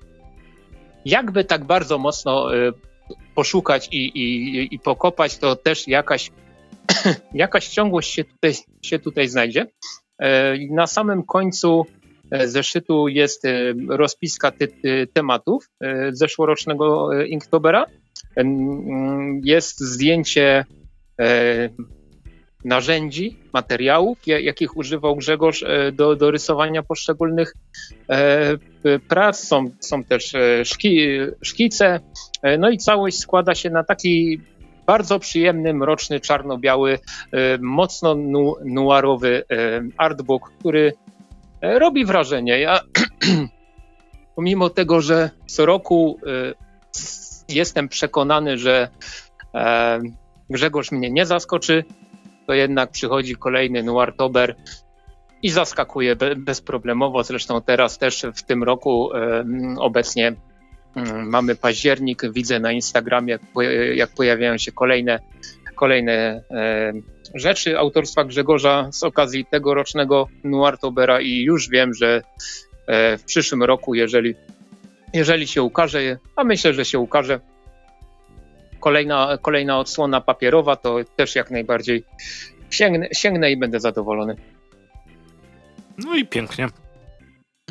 jakby tak bardzo mocno y, poszukać i, i, i pokopać, to też jakaś, jakaś ciągłość się tutaj, się tutaj znajdzie. E, na samym końcu e, zeszytu jest rozpiska ty, tematów zeszłorocznego Inktobera. Jest zdjęcie narzędzi, materiałów, jakich używał Grzegorz e, do, do rysowania poszczególnych e, prac. Są, są też e, szki, szkice. No i całość składa się na taki bardzo przyjemny, mroczny, czarno-biały, mocno nu, nuarowy artbook, który robi wrażenie. Ja pomimo tego, że co roku jestem przekonany, że Grzegorz mnie nie zaskoczy, to jednak przychodzi kolejny Noirtober i zaskakuje bezproblemowo. Zresztą teraz też w tym roku obecnie mamy październik. Widzę na Instagramie, jak pojawiają się kolejne, kolejne rzeczy autorstwa Grzegorza z okazji tegorocznego Noirtobera i już wiem, że e, w przyszłym roku, jeżeli, jeżeli się ukaże, a myślę, że się ukaże, kolejna, kolejna odsłona papierowa, to też jak najbardziej sięgnę, sięgnę i będę zadowolony. No i pięknie.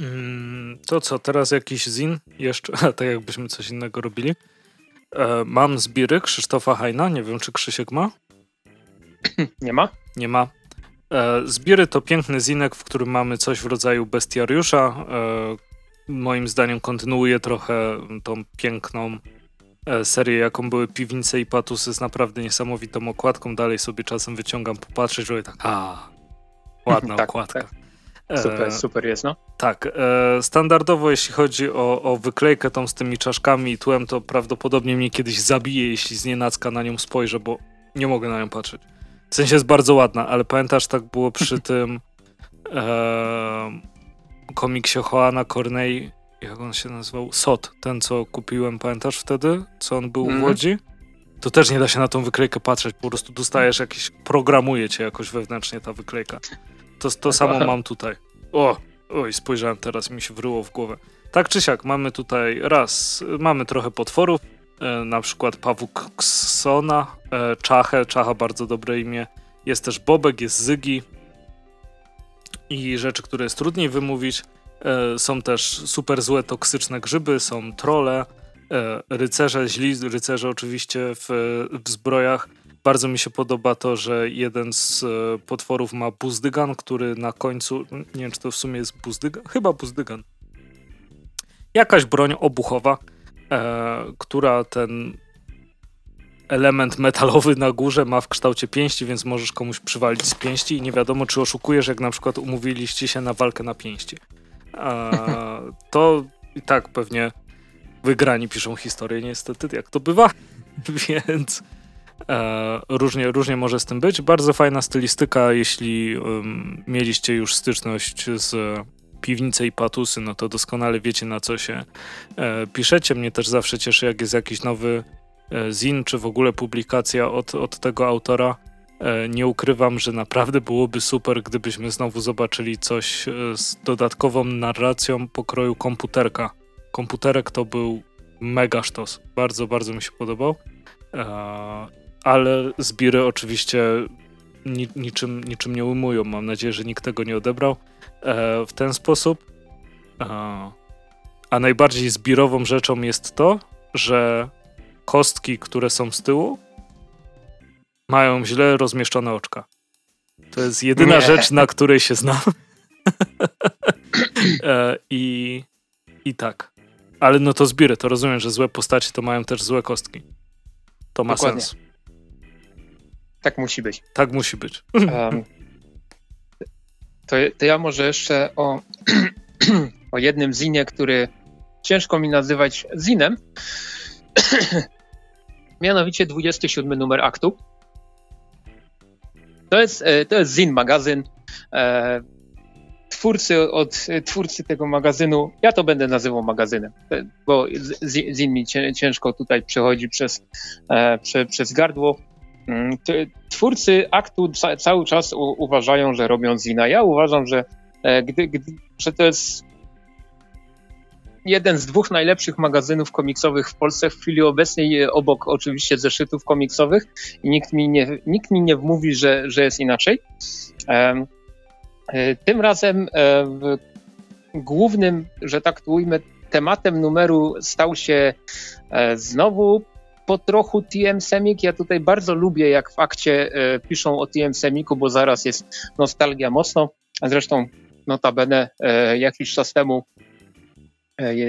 Mm, to co, teraz jakiś zin jeszcze, tak jakbyśmy coś innego robili. E, mam zbiry Krzysztofa Hajna, nie wiem czy Krzysiek ma? Nie ma? Nie ma. E, zbiry to piękny zinek, w którym mamy coś w rodzaju bestiariusza. E, moim zdaniem kontynuuje trochę tą piękną serię, jaką były Piwnice i Patusy z naprawdę niesamowitą okładką. Dalej sobie czasem wyciągam popatrzeć, że tak, a ładna tak, okładka. Tak. E, super, super jest, no. Tak, e, standardowo jeśli chodzi o, o wyklejkę tą z tymi czaszkami i tłem, to prawdopodobnie mnie kiedyś zabije, jeśli z nienacka na nią spojrzę, bo nie mogę na nią patrzeć. W sensie jest bardzo ładna, ale pamiętasz, tak było przy tym e, komiksie Joana Cornei jak on się nazywał? Sot, ten co kupiłem, pamiętasz wtedy? Co on był mm. w mhm. Łodzi? To też nie da się na tą wyklejkę patrzeć, po prostu dostajesz jakieś, programuje cię jakoś wewnętrznie ta wyklejka. To, to samo mam tutaj. O, oj, spojrzałem teraz mi się wryło w głowę. Tak czy siak, mamy tutaj raz, mamy trochę potworów, e, na przykład Pawuksona, e, Czachę, Czacha bardzo dobre imię, jest też Bobek, jest Zygi i rzeczy, które jest trudniej wymówić. E, są też super złe, toksyczne grzyby, są trole, e, rycerze, źli rycerze oczywiście w, w zbrojach. Bardzo mi się podoba to, że jeden z e, potworów ma buzdygan, który na końcu, nie wiem czy to w sumie jest buzdygan, chyba buzdygan. Jakaś broń obuchowa, e, która ten element metalowy na górze ma w kształcie pięści, więc możesz komuś przywalić z pięści i nie wiadomo, czy oszukujesz, jak na przykład umówiliście się na walkę na pięści. A, to i tak pewnie wygrani piszą historię, niestety, jak to bywa, więc e, różnie, różnie może z tym być. Bardzo fajna stylistyka, jeśli um, mieliście już styczność z piwnice i patusy, no to doskonale wiecie na co się e, piszecie. Mnie też zawsze cieszy, jak jest jakiś nowy e, zin, czy w ogóle publikacja od, od tego autora. E, nie ukrywam, że naprawdę byłoby super, gdybyśmy znowu zobaczyli coś e, z dodatkową narracją pokroju komputerka. Komputerek to był mega sztos. Bardzo, bardzo mi się podobał. E, ale zbiry oczywiście ni niczym, niczym nie ujmują. Mam nadzieję, że nikt tego nie odebrał w ten sposób. A najbardziej zbirową rzeczą jest to, że kostki, które są z tyłu, mają źle rozmieszczone oczka. To jest jedyna nie. rzecz, na której się znam. e, I, I tak. Ale no to zbiry, to rozumiem, że złe postacie to mają też złe kostki. To ma Dokładnie. sens. Tak musi być. Tak musi być. Um, to, to ja może jeszcze o, o jednym zinie, który ciężko mi nazywać zinem. Mianowicie 27 numer aktu. To jest, e, to jest Zin magazyn. E, twórcy od twórcy tego magazynu, ja to będę nazywał magazynem, e, bo Zin mi ciężko tutaj przechodzi przez, prze, przez gardło. Mm, twórcy aktu cały czas uważają, że robią Zina. Ja uważam, że, gdy, gdy, że to jest jeden z dwóch najlepszych magazynów komiksowych w Polsce w chwili obecnej, e, obok oczywiście zeszytów komiksowych i nikt mi nie, nikt mi nie wmówi, że, że jest inaczej. E, tym razem e, głównym, że tak to ujmę, tematem numeru stał się znowu po trochu TM Semik. Ja tutaj bardzo lubię, jak w akcie piszą o TM Semiku, bo zaraz jest nostalgia mocno. Zresztą notabene jakiś czas temu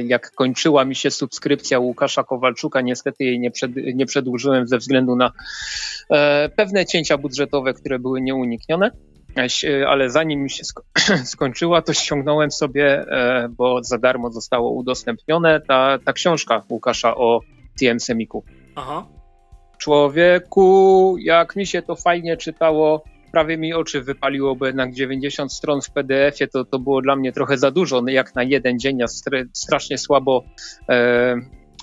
jak kończyła mi się subskrypcja Łukasza Kowalczuka, niestety jej nie, przed, nie przedłużyłem ze względu na e, pewne cięcia budżetowe, które były nieuniknione. E, ale zanim mi się sko skończyła, to ściągnąłem sobie, e, bo za darmo zostało udostępnione, ta, ta książka Łukasza o TM Semiku. Aha. Człowieku, jak mi się to fajnie czytało, prawie mi oczy wypaliło, bo jednak 90 stron w PDF-ie to, to było dla mnie trochę za dużo, no jak na jeden dzień, ja strasznie słabo, e,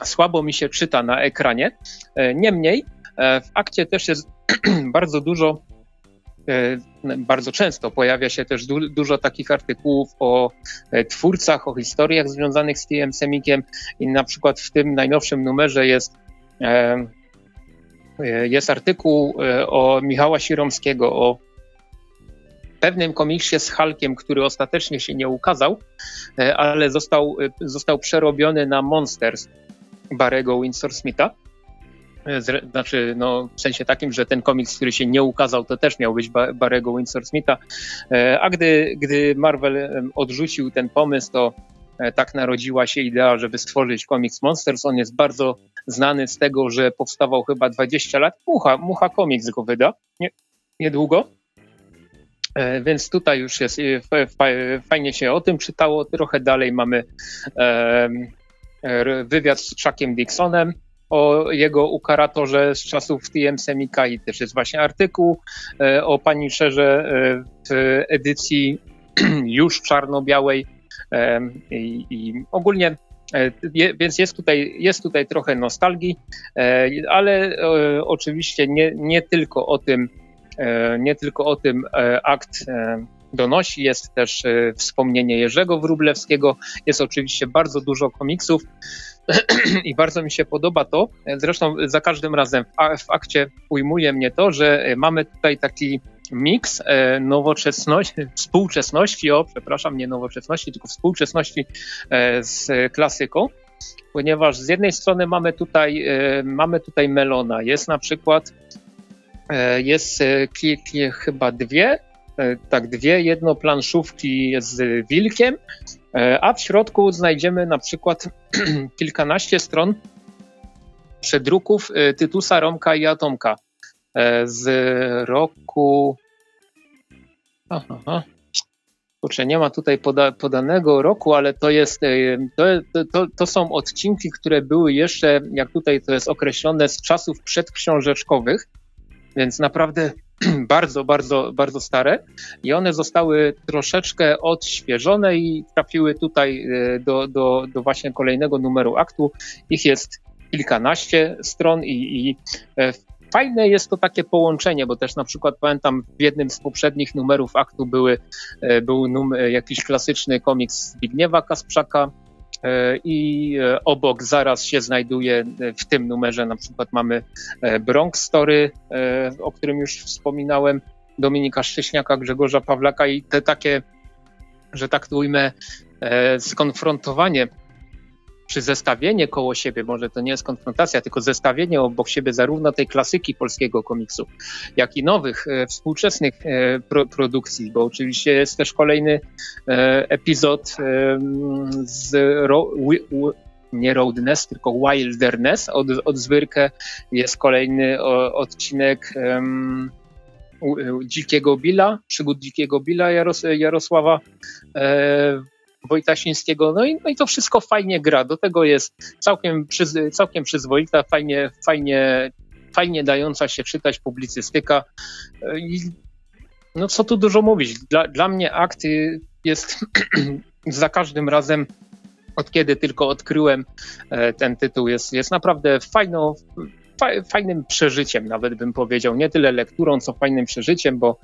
słabo mi się czyta na ekranie. E, niemniej e, w akcie też jest bardzo dużo e, bardzo często pojawia się też du dużo takich artykułów o twórcach, o historiach związanych z TM Semikiem i na przykład w tym najnowszym numerze jest e, jest artykuł e, o Michała Siromskiego, o pewnym komiksie z Hulkiem, który ostatecznie się nie ukazał, e, ale został, e, został przerobiony na Monsters Barego Winsor Smitha. Znaczy, no, w sensie takim, że ten komiks, który się nie ukazał, to też miał być Barego Winsor Smitha. A gdy, gdy Marvel odrzucił ten pomysł, to tak narodziła się idea, żeby stworzyć komiks Monsters. On jest bardzo znany z tego, że powstawał chyba 20 lat. Mucha, Mucha Comics go wyda nie, niedługo. E, więc tutaj już jest e, fajnie się o tym czytało. Trochę dalej mamy wywiad z Chuckiem Dixonem o jego ukaratorze z czasów TM Semika i też jest właśnie artykuł e, o pani Szerze w edycji już czarno-białej i, i ogólnie E, więc jest tutaj, jest tutaj trochę nostalgii, e, ale e, oczywiście nie, nie tylko o tym, nie tylko o tym akt donosi. Jest też wspomnienie Jerzego Wróblewskiego, jest oczywiście bardzo dużo komiksów i bardzo mi się podoba to. Zresztą za każdym razem w akcie ujmuje mnie to, że mamy tutaj taki miks e, nowoczesności, współczesności, o przepraszam, nie nowoczesności, tylko współczesności e, z klasyką, ponieważ z jednej strony mamy tutaj, e, mamy tutaj Melona, jest na przykład, jest chyba dwie, tak dwie jednoplanszówki z wilkiem, a w środku znajdziemy na przykład kilkanaście stron przedruków Tytusa, Romka i Atomka z roku. Aha, kurczę, nie ma tutaj poda, podanego roku, ale to jest, to, to, to są odcinki, które były jeszcze, jak tutaj to jest określone, z czasów przedksiążeczkowych, więc naprawdę bardzo, bardzo, bardzo stare i one zostały troszeczkę odświeżone i trafiły tutaj e, do, do, do właśnie kolejnego numeru aktu. Ich jest kilkanaście stron i, i e, fajne jest to takie połączenie, bo też na przykład pamiętam w jednym z poprzednich numerów aktu były, e, był jakiś klasyczny komiks Zbigniewa Kasprzaka, i e, obok zaraz się znajduje e, w tym numerze na przykład mamy Bronx Story, o którym już wspominałem, Dominika Szcześniaka, Grzegorza Pawlaka i te takie, że tak to ujmę, skonfrontowanie czy zestawienie koło siebie, może to nie jest konfrontacja, tylko zestawienie obok siebie zarówno tej klasyki polskiego komiksu, jak i nowych, e, współczesnych e, pro, produkcji, bo oczywiście jest też kolejny e, epizod z ro, nie Roadness, tylko Wilderness od, od Zwyrkę. Jest kolejny o, odcinek um, Dzikiego Billa, przygód Dzikiego Billa Jaros, Jarosława e, Wojtasińskiego, no i, no i to wszystko fajnie gra. Do tego jest całkiem, przyz, całkiem przyzwoita, fajnie, fajnie, fajnie dająca się czytać publicystyka. I no co tu dużo mówić. Dla, dla mnie akt jest za każdym razem, od kiedy tylko odkryłem e, ten tytuł, jest, jest naprawdę fajną, fajnym przeżyciem, nawet bym powiedział. Nie tyle lekturą, co fajnym przeżyciem, bo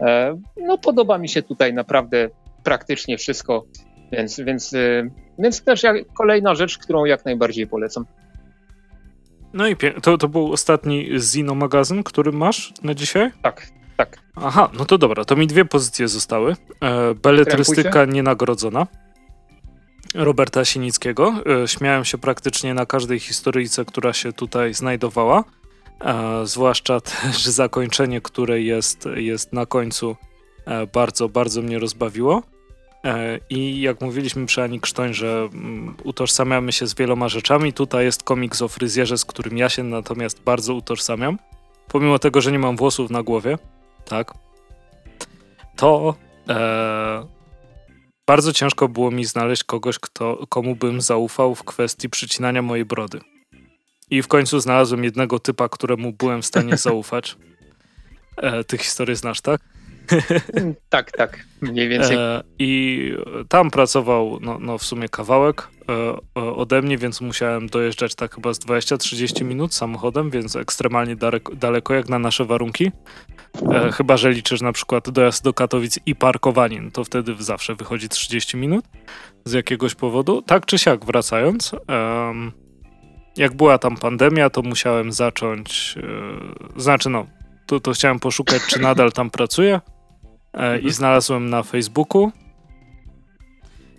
e, no, podoba mi się tutaj naprawdę praktycznie wszystko. Więc, więc, y, więc też jak, kolejna rzecz, którą jak najbardziej polecam. No i to, to był ostatni Zino magazyn, który masz na dzisiaj? Tak, tak. Aha, no to dobra, to mi dwie pozycje zostały. E, beletrystyka nienagrodzona. Roberta Sinickiego. E, śmiałem się praktycznie na każdej historyjce, która się tutaj znajdowała. E, zwłaszcza też zakończenie, które jest, jest na końcu, e, bardzo, bardzo mnie rozbawiło. E, I jak mówiliśmy przy Ani Krztoń, że mm, utożsamiamy się z wieloma rzeczami, tutaj jest komiks o fryzjerze, z którym ja się natomiast bardzo utożsamiam. Pomimo tego, że nie mam włosów na głowie, tak, to e, bardzo ciężko było mi znaleźć kogoś, kto, komu bym zaufał w kwestii przycinania mojej brody. I w końcu znalazłem jednego typa, któremu byłem w stanie zaufać. E, tych historii znasz, tak? Tak, tak, mniej więcej. E, I tam pracował no, no w sumie kawałek e, ode mnie, więc musiałem dojeżdżać tak chyba z 20-30 minut samochodem, więc ekstremalnie daleko, daleko jak na nasze warunki. E, chyba, że liczysz na przykład dojazd do Katowic i parkowanie, no to wtedy zawsze wychodzi 30 minut z jakiegoś powodu. Tak czy siak wracając, jak była tam pandemia, to musiałem zacząć, e, znaczy no, to, to chciałem poszukać, czy nadal tam pracuje e, i mhm. znalazłem na Facebooku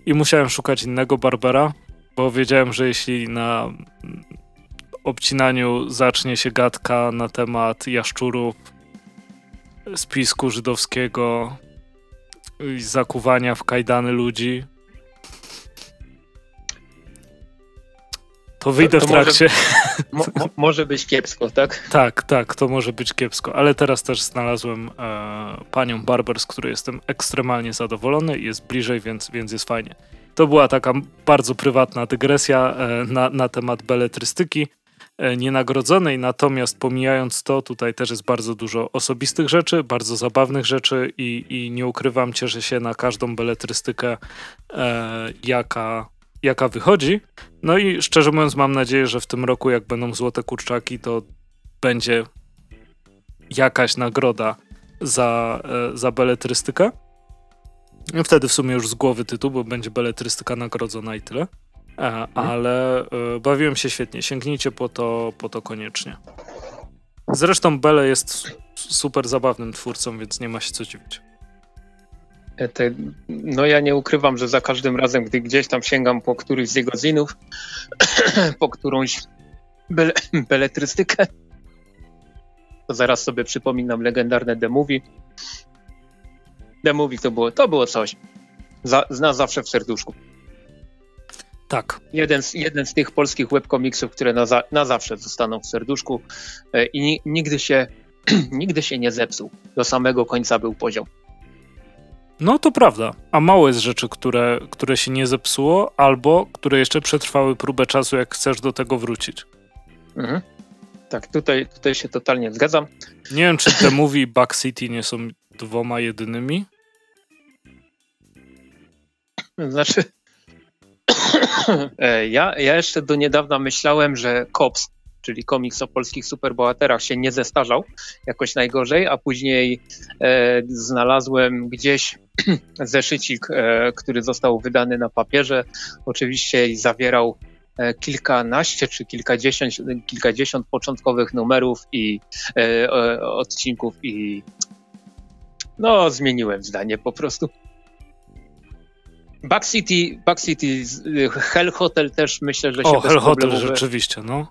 i musiałem szukać innego barbera, bo wiedziałem, że jeśli na obcinaniu zacznie się gadka na temat jaszczurów, spisku żydowskiego i zakuwania w kajdany ludzi, To wyjdę to, to w trakcie. Może, mo, może, być kiepsko, tak? Tak, tak, to może być kiepsko, ale teraz też znalazłem e, panią Barber, z której jestem ekstremalnie zadowolony i jest bliżej, więc, więc jest fajnie. To była taka bardzo prywatna dygresja e, na, na temat beletrystyki e, nienagrodzonej, natomiast pomijając to, tutaj też jest bardzo dużo osobistych rzeczy, bardzo zabawnych rzeczy i, i nie ukrywam, cieszę się na każdą beletrystykę, e, jaka, jaka wychodzi. No i szczerze mówiąc, mam nadzieję, że w tym roku, jak będą złote kurczaki, to będzie jakaś nagroda za, e, za beletrystykę. I wtedy w sumie już z głowy tytuł, bo będzie beletrystyka nagrodzona i tyle. E, mhm. ale e, bawiłem się świetnie. Sięgnijcie po to, po to koniecznie. Zresztą Bele jest super zabawnym twórcą, więc nie ma się co dziwić. Te, no ja nie ukrywam, że za każdym razem, gdy gdzieś tam sięgam po któryś z jego zinów, po którąś bele, beletrystykę, to zaraz sobie przypominam legendarne The Movie. The Movie to było, to było coś. Za, zna zawsze w serduszku. Tak. Jeden z, jeden z tych polskich webkomiksów, które na, za, na zawsze zostaną w serduszku e, i ni, nigdy, się, nigdy się nie zepsuł. Do samego końca był poziom. No to prawda. A mało jest rzeczy, które, które się nie zepsuło, albo które jeszcze przetrwały próbę czasu, jak chcesz do tego wrócić. Mhm. Tak, tutaj, tutaj się totalnie zgadzam. Nie wiem, czy te movie Back City nie są dwoma jedynymi. Znaczy, e, ja, ja jeszcze do niedawna myślałem, że Cops, czyli komiks o polskich superbohaterach, się nie zestarzał jakoś najgorzej, a później e, znalazłem gdzieś zeszycik, e, który został wydany na papierze. Oczywiście zawierał e, kilkanaście czy kilkadziesiąt, kilkadziesiąt początkowych numerów i e, odcinków i no zmieniłem zdanie po prostu. Back City, Back City, Hell Hotel też myślę, że się o, Hell Hotel rzeczywiście, no.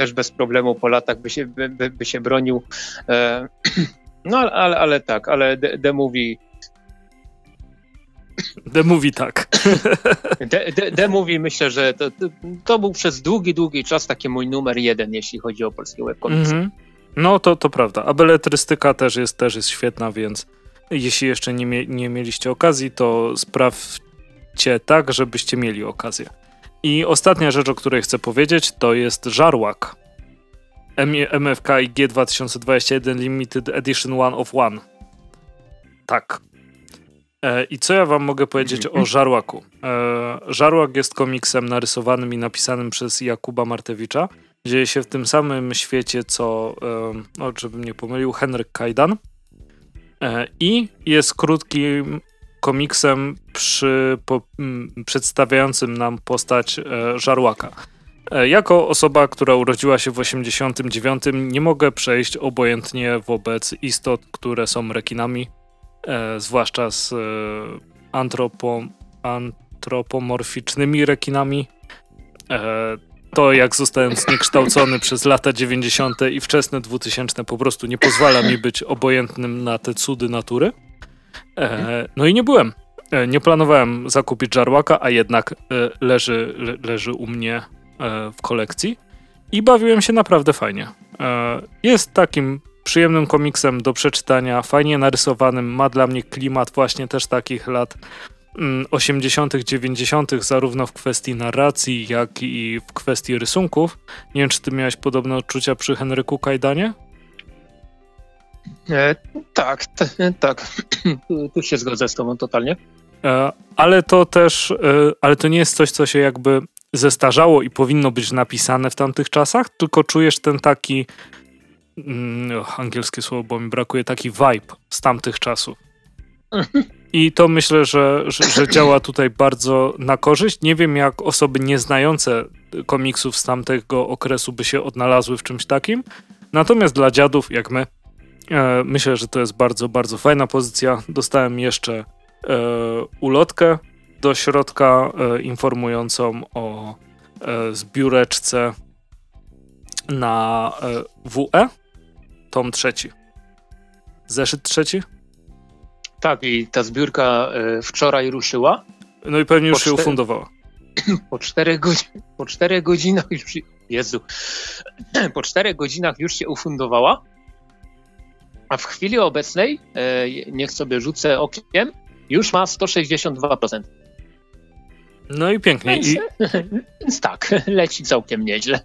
Też bez problemu po latach by się, by, by się bronił. E, no ale, ale tak, ale The, Movie The Movie tak. The, the, the Movie myślę, że to, to, był przez długi, długi czas taki mój numer jeden, jeśli chodzi o polskie webkomiksy. Mm -hmm. No to, to prawda. A beletrystyka też jest, też jest świetna, więc jeśli jeszcze nie, nie mieliście okazji, to sprawdźcie tak, żebyście mieli okazję. I ostatnia rzecz, o której chcę powiedzieć, to jest Żarłak. MFK IG 2021 Limited Edition One of One. Tak. E, I co ja wam mogę powiedzieć o Żarłaku? E, Żarłak jest komiksem narysowanym i napisanym przez Jakuba Martewicza. Dzieje się w tym samym świecie, co, e, no, żebym nie pomylił, Henryk Kajdan. E, I jest krótkim komiksem przy, po, m, przedstawiającym nam postać e, Żarłaka. E, jako osoba, która urodziła się w 89, nie mogę przejść obojętnie wobec istot, które są rekinami, e, zwłaszcza z e, antropo, antropomorficznymi rekinami. E, to, jak zostałem zniekształcony przez lata 90. i wczesne 2000, po prostu nie pozwala mi być obojętnym na te cudy natury. E, no i nie byłem. E, nie planowałem zakupić żarłaka, a jednak e, leży, le, leży u mnie e, w kolekcji i bawiłem się naprawdę fajnie. E, jest takim przyjemnym komiksem do przeczytania, fajnie narysowanym, ma dla mnie klimat właśnie też takich lat 80., 90., zarówno w kwestii narracji, jak i w kwestii rysunków. Nie wiem, czy ty miałeś podobne odczucia przy Henryku Kajdanie? E, tak, tak. tu się zgodzę z tobą totalnie. E, ale to też, e, ale to nie jest coś, co się jakby zestarzało i powinno być napisane w tamtych czasach, tylko czujesz ten taki, mm, angielskie słowo, bo mi brakuje, taki vibe z tamtych czasów. I to myślę, że, że, że, działa tutaj bardzo na korzyść. Nie wiem, jak osoby nieznające komiksów z tamtego okresu by się odnalazły w czymś takim. Natomiast dla dziadów, jak my, myślę, że to jest bardzo, bardzo fajna pozycja. Dostałem jeszcze e, ulotkę do środka e, informującą o e, zbióreczce na e, WE, tom trzeci. Zeszyt trzeci? Tak, i ta zbiórka wczoraj ruszyła. No i pewnie już się ufundowała. Po czterech, godzinach, po czterech godzinach już. Jezu. Po czterech godzinach już się ufundowała. A w chwili obecnej, y, niech sobie rzucę okiem, już ma 162%. No i pięknie. Więc, I... więc tak, leci całkiem nieźle.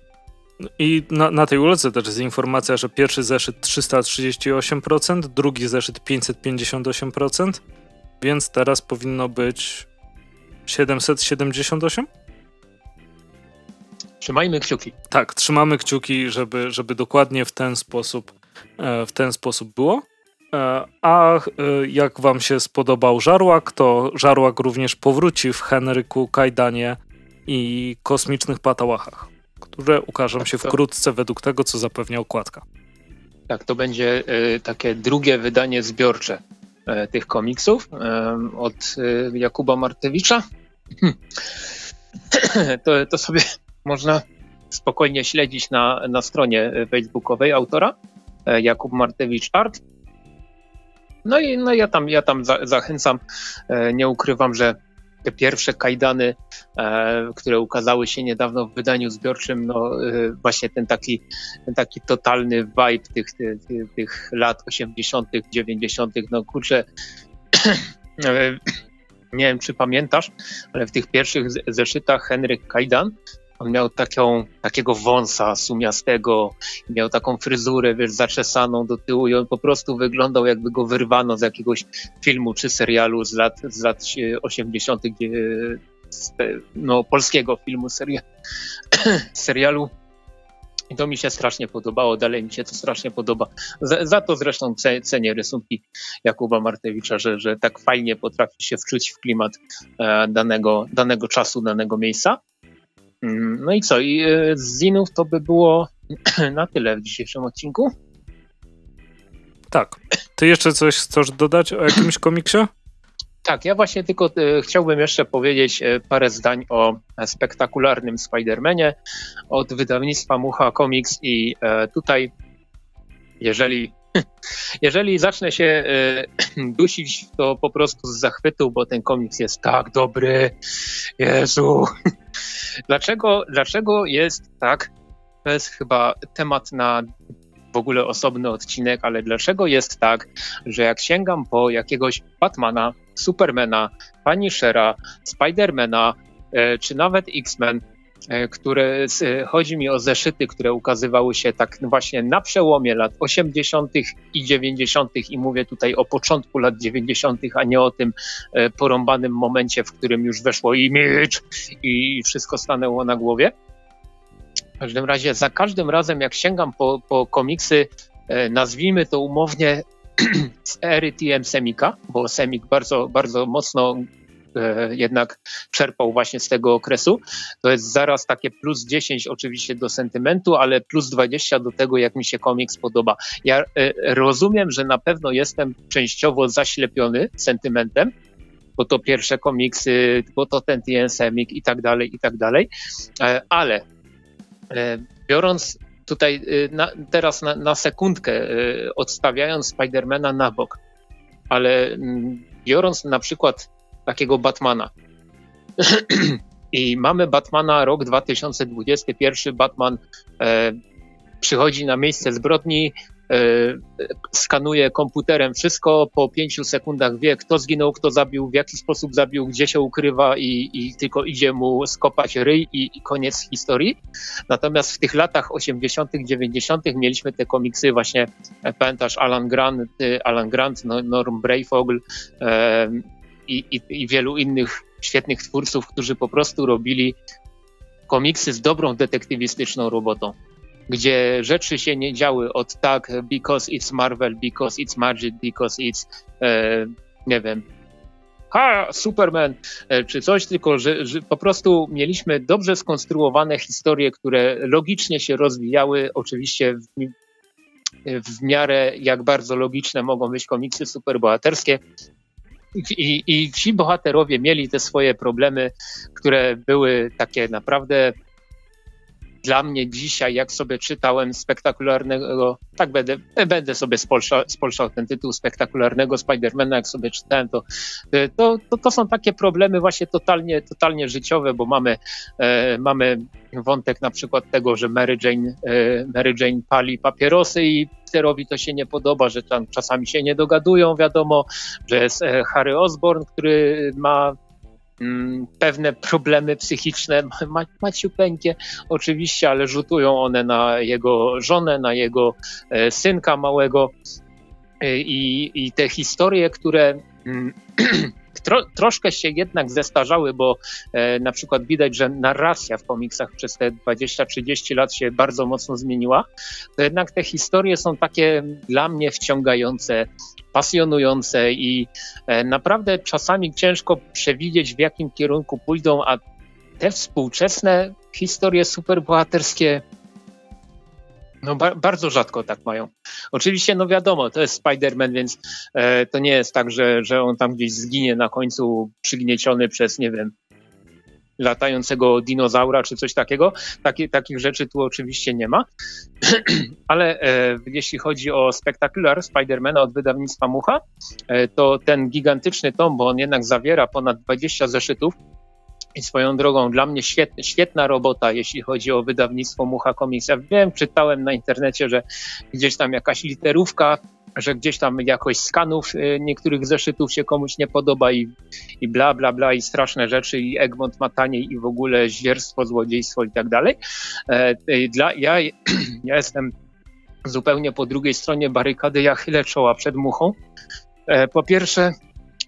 I na, na, tej ulotce też jest informacja, że pierwszy zeszyt 338%, drugi zeszyt 558%, więc teraz powinno być 778? Trzymajmy kciuki. Tak, trzymamy kciuki, żeby, żeby dokładnie w ten sposób w ten sposób było. A jak wam się spodobał Żarłak, to Żarłak również powróci w Henryku Kajdanie i kosmicznych patałachach które ukażą tak, się wkrótce według tego, co zapewnia okładka. Tak, to będzie takie drugie wydanie zbiorcze tych komiksów od Jakuba Martewicza. to, to sobie można spokojnie śledzić na, na stronie facebookowej autora Jakub Martewicz Art. No i no ja tam, ja tam za, zachęcam. Nie ukrywam, że te pierwsze kajdany, e, które ukazały się niedawno w wydaniu zbiorczym, no e, właśnie ten taki, ten taki totalny vibe tych, tych, tych lat 80., 90., no kurczę, e, nie wiem czy pamiętasz, ale w tych pierwszych zeszytach Henryk Kajdan on miał taką, takiego wąsa sumiastego, miał taką fryzurę, wiesz, zaczesaną do tyłu i on po prostu wyglądał jakby go wyrwano z jakiegoś filmu czy serialu z lat, z lat 80., no, polskiego filmu, seria, serialu. I to mi się strasznie podobało, dalej mi się to strasznie podoba. Za, za to zresztą cenię rysunki Jakuba Martewicza, że, że tak fajnie potrafi się wczuć w klimat e, danego, danego czasu, danego miejsca. Mm, no i co? I e, z zinów to by było na tyle w dzisiejszym odcinku. Tak. Ty jeszcze coś chcesz dodać o jakimś komiksie? Tak, ja właśnie tylko e, chciałbym jeszcze powiedzieć e, parę zdań o spektakularnym Spider-Manie od wydawnictwa Mucha Comics i tutaj jeżeli jeżeli zacznę się dusić, to po prostu z zachwytu, bo ten komiks jest tak dobry. Jezu. Dlaczego, dlaczego jest tak? To jest chyba temat na w ogóle osobny odcinek, ale dlaczego jest tak, że jak sięgam po jakiegoś Batmana, Supermana, Punishera, Spidermana, e, czy nawet X-Men, e, które chodzi mi o zeszyty, które ukazywały się tak właśnie na przełomie lat 80. i 90. i mówię tutaj o początku lat 90., a nie o tym e, porąbanym momencie, w którym już weszło image i wszystko stanęło na głowie. W każdym razie za każdym razem jak sięgam po, po komiksy, e, nazwijmy to umownie z ery TM Semika, bo Semik bardzo, bardzo mocno E, jednak czerpał właśnie z tego okresu. To jest zaraz takie plus 10 oczywiście do sentymentu, ale plus 20 do tego, jak mi się komiks podoba. Ja e, rozumiem, że na pewno jestem częściowo zaślepiony sentymentem, bo to pierwsze komiksy, bo to ten TNSemik i tak dalej, i tak dalej, e, ale biorąc tutaj na, teraz na, na sekundkę, odstawiając Spidermana na bok, ale mm, biorąc na przykład takiego Batmana. I mamy Batmana rok 2021. Batman e, przychodzi na miejsce zbrodni, e, skanuje komputerem wszystko, po pięciu sekundach wie, kto zginął, kto zabił, w jaki sposób zabił, gdzie się ukrywa i, i tylko idzie mu skopać ryj i, i, koniec historii. Natomiast w tych latach 80., 90. mieliśmy te komiksy właśnie, e, pamiętasz Alan Grant, Alan Grant Norm Brayfogle, e, i, i, i wielu innych świetnych twórców, którzy po prostu robili komiksy z dobrą detektywistyczną robotą, gdzie rzeczy się nie działy od tak, because it's Marvel, because it's Magic, because it's, e, nie wiem, ha, Superman, e, czy coś, tylko że, że, po prostu mieliśmy dobrze skonstruowane historie, które logicznie się rozwijały, oczywiście w, w miarę jak bardzo logiczne mogą być komiksy superbohaterskie, i, I ci bohaterowie mieli te swoje problemy, które były takie naprawdę dla mnie dzisiaj, jak sobie czytałem spektakularnego, tak będę, będę sobie spolszał, spolszał ten tytuł spektakularnego Spidermana, jak sobie czytałem, to, to, to, to są takie problemy właśnie totalnie, totalnie życiowe, bo mamy, e, mamy wątek na przykład tego, że Mary Jane, e, Mary Jane pali papierosy i Peterowi to się nie podoba, że tam czasami się nie dogadują, wiadomo, że jest e, Harry Osborn, który ma pewne problemy psychiczne, ma, maciupeńkie oczywiście, ale rzutują one na jego żonę, na jego e, synka małego. E, i, i te historie, które mm, tro, troszkę się jednak zestarzały, bo e, na przykład widać, że narracja w komiksach przez te 20-30 lat się bardzo mocno zmieniła, to jednak te historie są takie dla mnie wciągające, pasjonujące i e, naprawdę czasami ciężko przewidzieć, w jakim kierunku pójdą, a te współczesne historie superbohaterskie no ba bardzo rzadko tak mają. Oczywiście, no wiadomo, to jest Spider-Man, więc e, to nie jest tak, że, że on tam gdzieś zginie na końcu przygnieciony przez, nie wiem, latającego dinozaura czy coś takiego. Taki, takich rzeczy tu oczywiście nie ma. ale e, jeśli chodzi o Spectacular Spidermana od wydawnictwa Mucha, e, to ten gigantyczny tom, bo on jednak zawiera ponad 20 zeszytów, i swoją drogą, dla mnie świetna, świetna robota, jeśli chodzi o wydawnictwo Mucha Comics. Ja wiem, czytałem na internecie, że gdzieś tam jakaś literówka, że gdzieś tam jakość skanów y, niektórych zeszytów się komuś nie podoba i, i bla, bla, bla, i straszne rzeczy, i Egmont ma taniej, i w ogóle zwierstwo, złodziejstwo i tak dalej. E, y, dla, ja, ja jestem zupełnie po drugiej stronie barykady, ja chylę czoła przed Muchą. E, po pierwsze,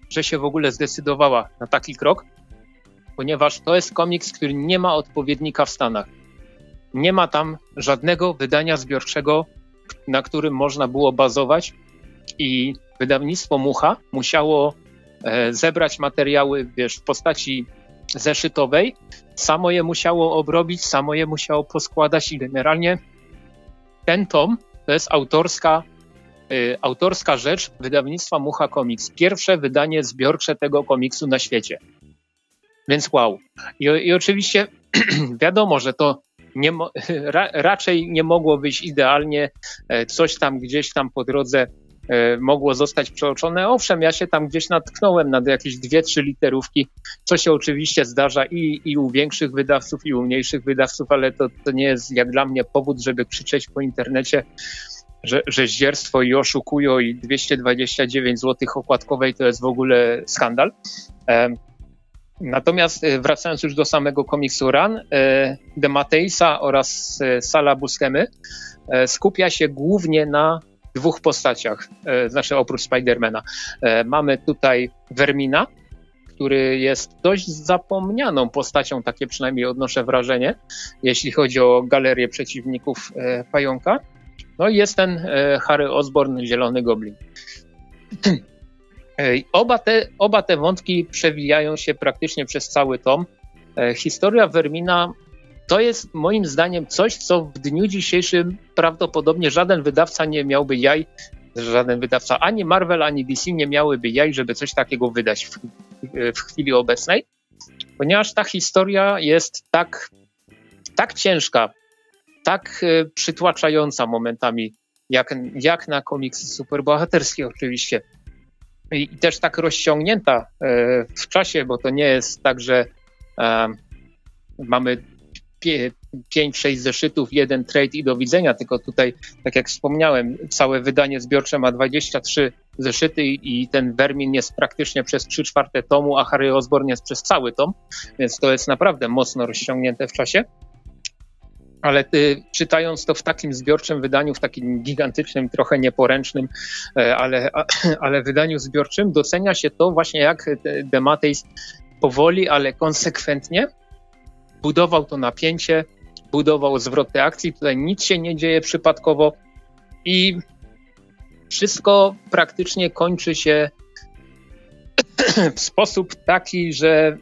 że się w ogóle zdecydowała na taki krok, ponieważ to jest komiks, który nie ma odpowiednika w Stanach. Nie ma tam żadnego wydania zbiorczego, na którym można było bazować i wydawnictwo Mucha musiało e, zebrać materiały wiesz, w postaci zeszytowej, samo je musiało obrobić, samo je musiało poskładać i generalnie ten tom to jest autorska, y, autorska rzecz wydawnictwa Mucha Comics. Pierwsze wydanie zbiorcze tego komiksu na świecie. Więc wow. I, i oczywiście wiadomo, że to nie, ra, raczej nie mogło być idealnie. E, coś tam gdzieś tam po drodze e, mogło zostać przeoczone. Owszem, ja się tam gdzieś natknąłem na jakieś dwie, trzy literówki, co się oczywiście zdarza i, i u większych wydawców, i u mniejszych wydawców, ale to, to nie jest jak dla mnie powód, żeby krzyczeć po internecie, że, że zdzierstwo i oszukują i 229 zł okładkowej to jest w ogóle skandal. Natomiast e, wracając już do samego komiksu Run, e, De Mateisa oraz e, Sala Buscemy skupia się głównie na dwóch postaciach, znaczy oprócz Spidermana. Mamy tutaj Vermina, który jest dość zapomnianą postacią, takie przynajmniej odnoszę wrażenie, jeśli chodzi o galerię przeciwników Pająka. No i jest ten Harry Osborn, Zielony Goblin. Oba te, oba te wątki przewijają się praktycznie przez cały tom. E, historia Vermina to jest moim zdaniem coś, co w dniu dzisiejszym prawdopodobnie żaden wydawca nie miałby jaj, żaden wydawca ani Marvel, ani DC nie miałyby jaj, żeby coś takiego wydać w, w chwili obecnej, ponieważ ta historia jest tak, tak ciężka, tak e, przytłaczająca momentami, jak, jak na komiksy superbohaterskie oczywiście i też tak rozciągnięta e, w czasie, bo to nie jest tak, że e, mamy 5-6 zeszytów, jeden trade i do widzenia, tylko tutaj, tak jak wspomniałem, całe wydanie zbiorcze ma 23 zeszyty i ten Vermin jest praktycznie przez 3 czwarte tomu, a Harry Osborn jest przez cały tom, więc to jest naprawdę mocno rozciągnięte w czasie ale ty, czytając to w takim zbiorczym wydaniu, w takim gigantycznym, trochę nieporęcznym, e, ale, ale wydaniu zbiorczym, docenia się to właśnie jak Dematejs powoli, ale konsekwentnie budował to napięcie, budował zwroty akcji. Tutaj nic się nie dzieje przypadkowo i wszystko praktycznie kończy się w sposób taki, że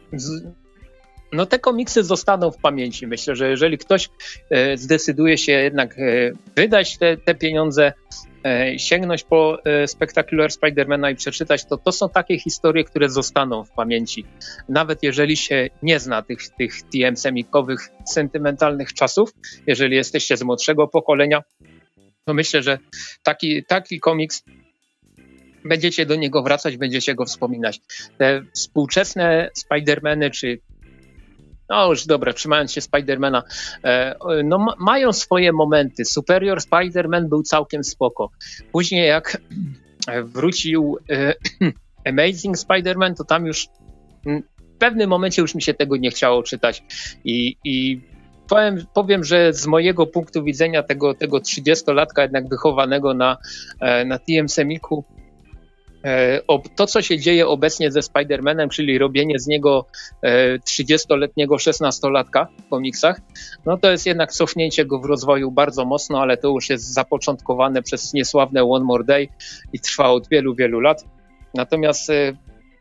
no te komiksy zostaną w pamięci. Myślę, że jeżeli ktoś e, zdecyduje się jednak e, wydać te, te pieniądze, e, sięgnąć po Spectacular Spidermana i przeczytać, to to są takie historie, które zostaną w pamięci. Nawet jeżeli się nie zna tych, tych TM-semikowych, sentymentalnych czasów, jeżeli jesteście z młodszego pokolenia, to myślę, że taki, taki komiks będziecie do niego wracać, będziecie go wspominać. Te współczesne Spidermany, czy no już dobra, trzymając się Spidermana, e, no ma, mają swoje momenty. Superior Spider-Man był całkiem spoko. Później jak wrócił e, Amazing Spider-Man, to tam już w pewnym momencie już mi się tego nie chciało czytać i, i powiem, powiem, że z mojego punktu widzenia tego, tego 30-latka jednak wychowanego na, e, na TM Semiku, to, co się dzieje obecnie ze Spider-Manem, czyli robienie z niego 30-letniego 16-latka w komiksach, no to jest jednak cofnięcie go w rozwoju bardzo mocno, ale to już jest zapoczątkowane przez niesławne One More Day i trwa od wielu, wielu lat. Natomiast e,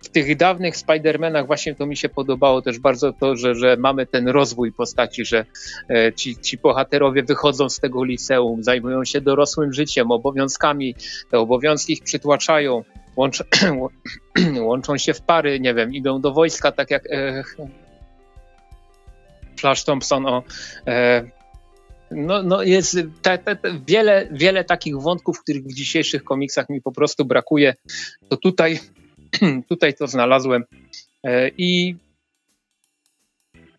w tych dawnych Spider-Manach właśnie to mi się podobało też bardzo to, że, że mamy ten rozwój postaci, że e, ci, ci bohaterowie wychodzą z tego liceum, zajmują się dorosłym życiem, obowiązkami, te obowiązki ich przytłaczają, łącz, łączą się w pary, nie wiem, idą do wojska, tak jak e, Flash Thompson o, e, no, no jest te, te, te wiele, wiele takich wątków, których w dzisiejszych komiksach mi po prostu brakuje. To tutaj, tutaj to znalazłem. E, I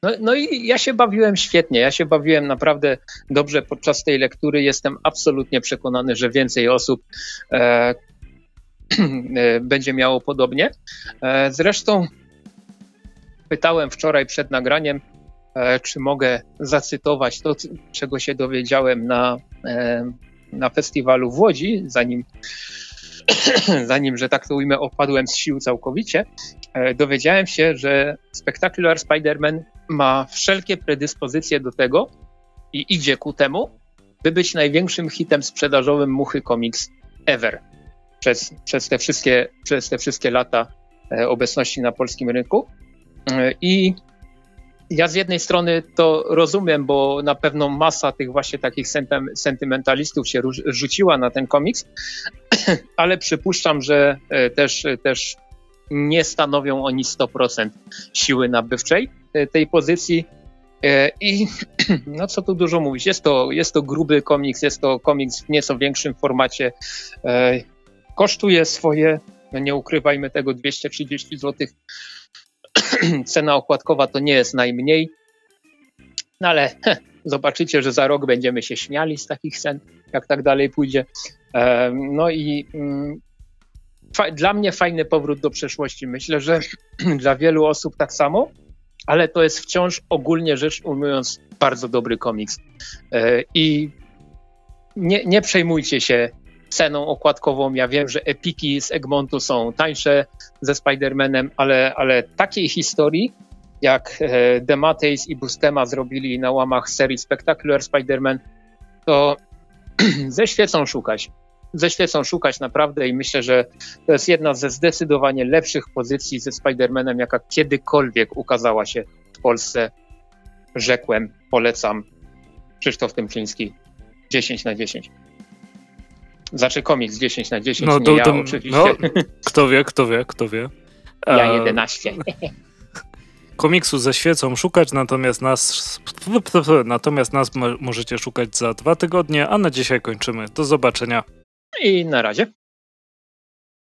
no, no i ja się bawiłem świetnie. Ja się bawiłem naprawdę dobrze podczas tej lektury. Jestem absolutnie przekonany, że więcej osób e będzie miało podobnie. E, zresztą pytałem wczoraj przed nagraniem, e, czy mogę zacytować to, czego się dowiedziałem na, e, na festiwalu w Łodzi, zanim, zanim, że tak to ujmę, opadłem z sił całkowicie. E, dowiedziałem się, że Spectacular Spider-Man ma wszelkie predyspozycje do tego i idzie ku temu, by być największym hitem sprzedażowym Muchy Comics ever przez, przez, te, wszystkie, przez te wszystkie lata e, obecności na polskim rynku. E, I ja z jednej strony to rozumiem, bo na pewno masa tych właśnie takich sentymentalistów się rzuciła na ten komiks, ale przypuszczam, że też, też nie stanowią oni 100% siły nabywczej e, tej pozycji. E, I no co tu dużo mówić, jest to, jest to gruby komiks, jest to komiks w nieco większym formacie. E, kosztuje swoje, no nie ukrywajmy tego, 230 zł. Cena okładkowa to nie jest najmniej, no ale heh, zobaczycie, że za rok będziemy się śmiali z takich cen, jak tak dalej pójdzie. No i mm, dla mnie fajny powrót do przeszłości. Myślę, że dla wielu osób tak samo, ale to jest wciąż ogólnie rzecz ujmując bardzo dobry komiks. E, I nie, nie przejmujcie się ceną okładkową. Ja wiem, że epiki z Egmontu są tańsze ze Spider-Manem, ale, ale takiej historii, jak Demateis i Bustema zrobili na łamach serii Spectacular Spider-Man, to ze świecą szukać ze świecą szukać naprawdę i myślę, że to jest jedna ze zdecydowanie lepszych pozycji ze Spider-Manem, jaka kiedykolwiek ukazała się w Polsce. Rzekłem, polecam. Krzysztof Tymczyński 10 na 10. Znaczy komiks 10 na 10, no, nie to, ja to, oczywiście. No, kto wie, kto wie, kto wie. Ja 11. komiksu ze świecą szukać, natomiast nas, natomiast nas możecie szukać za dwa tygodnie, a na dzisiaj kończymy. Do zobaczenia. I na razie.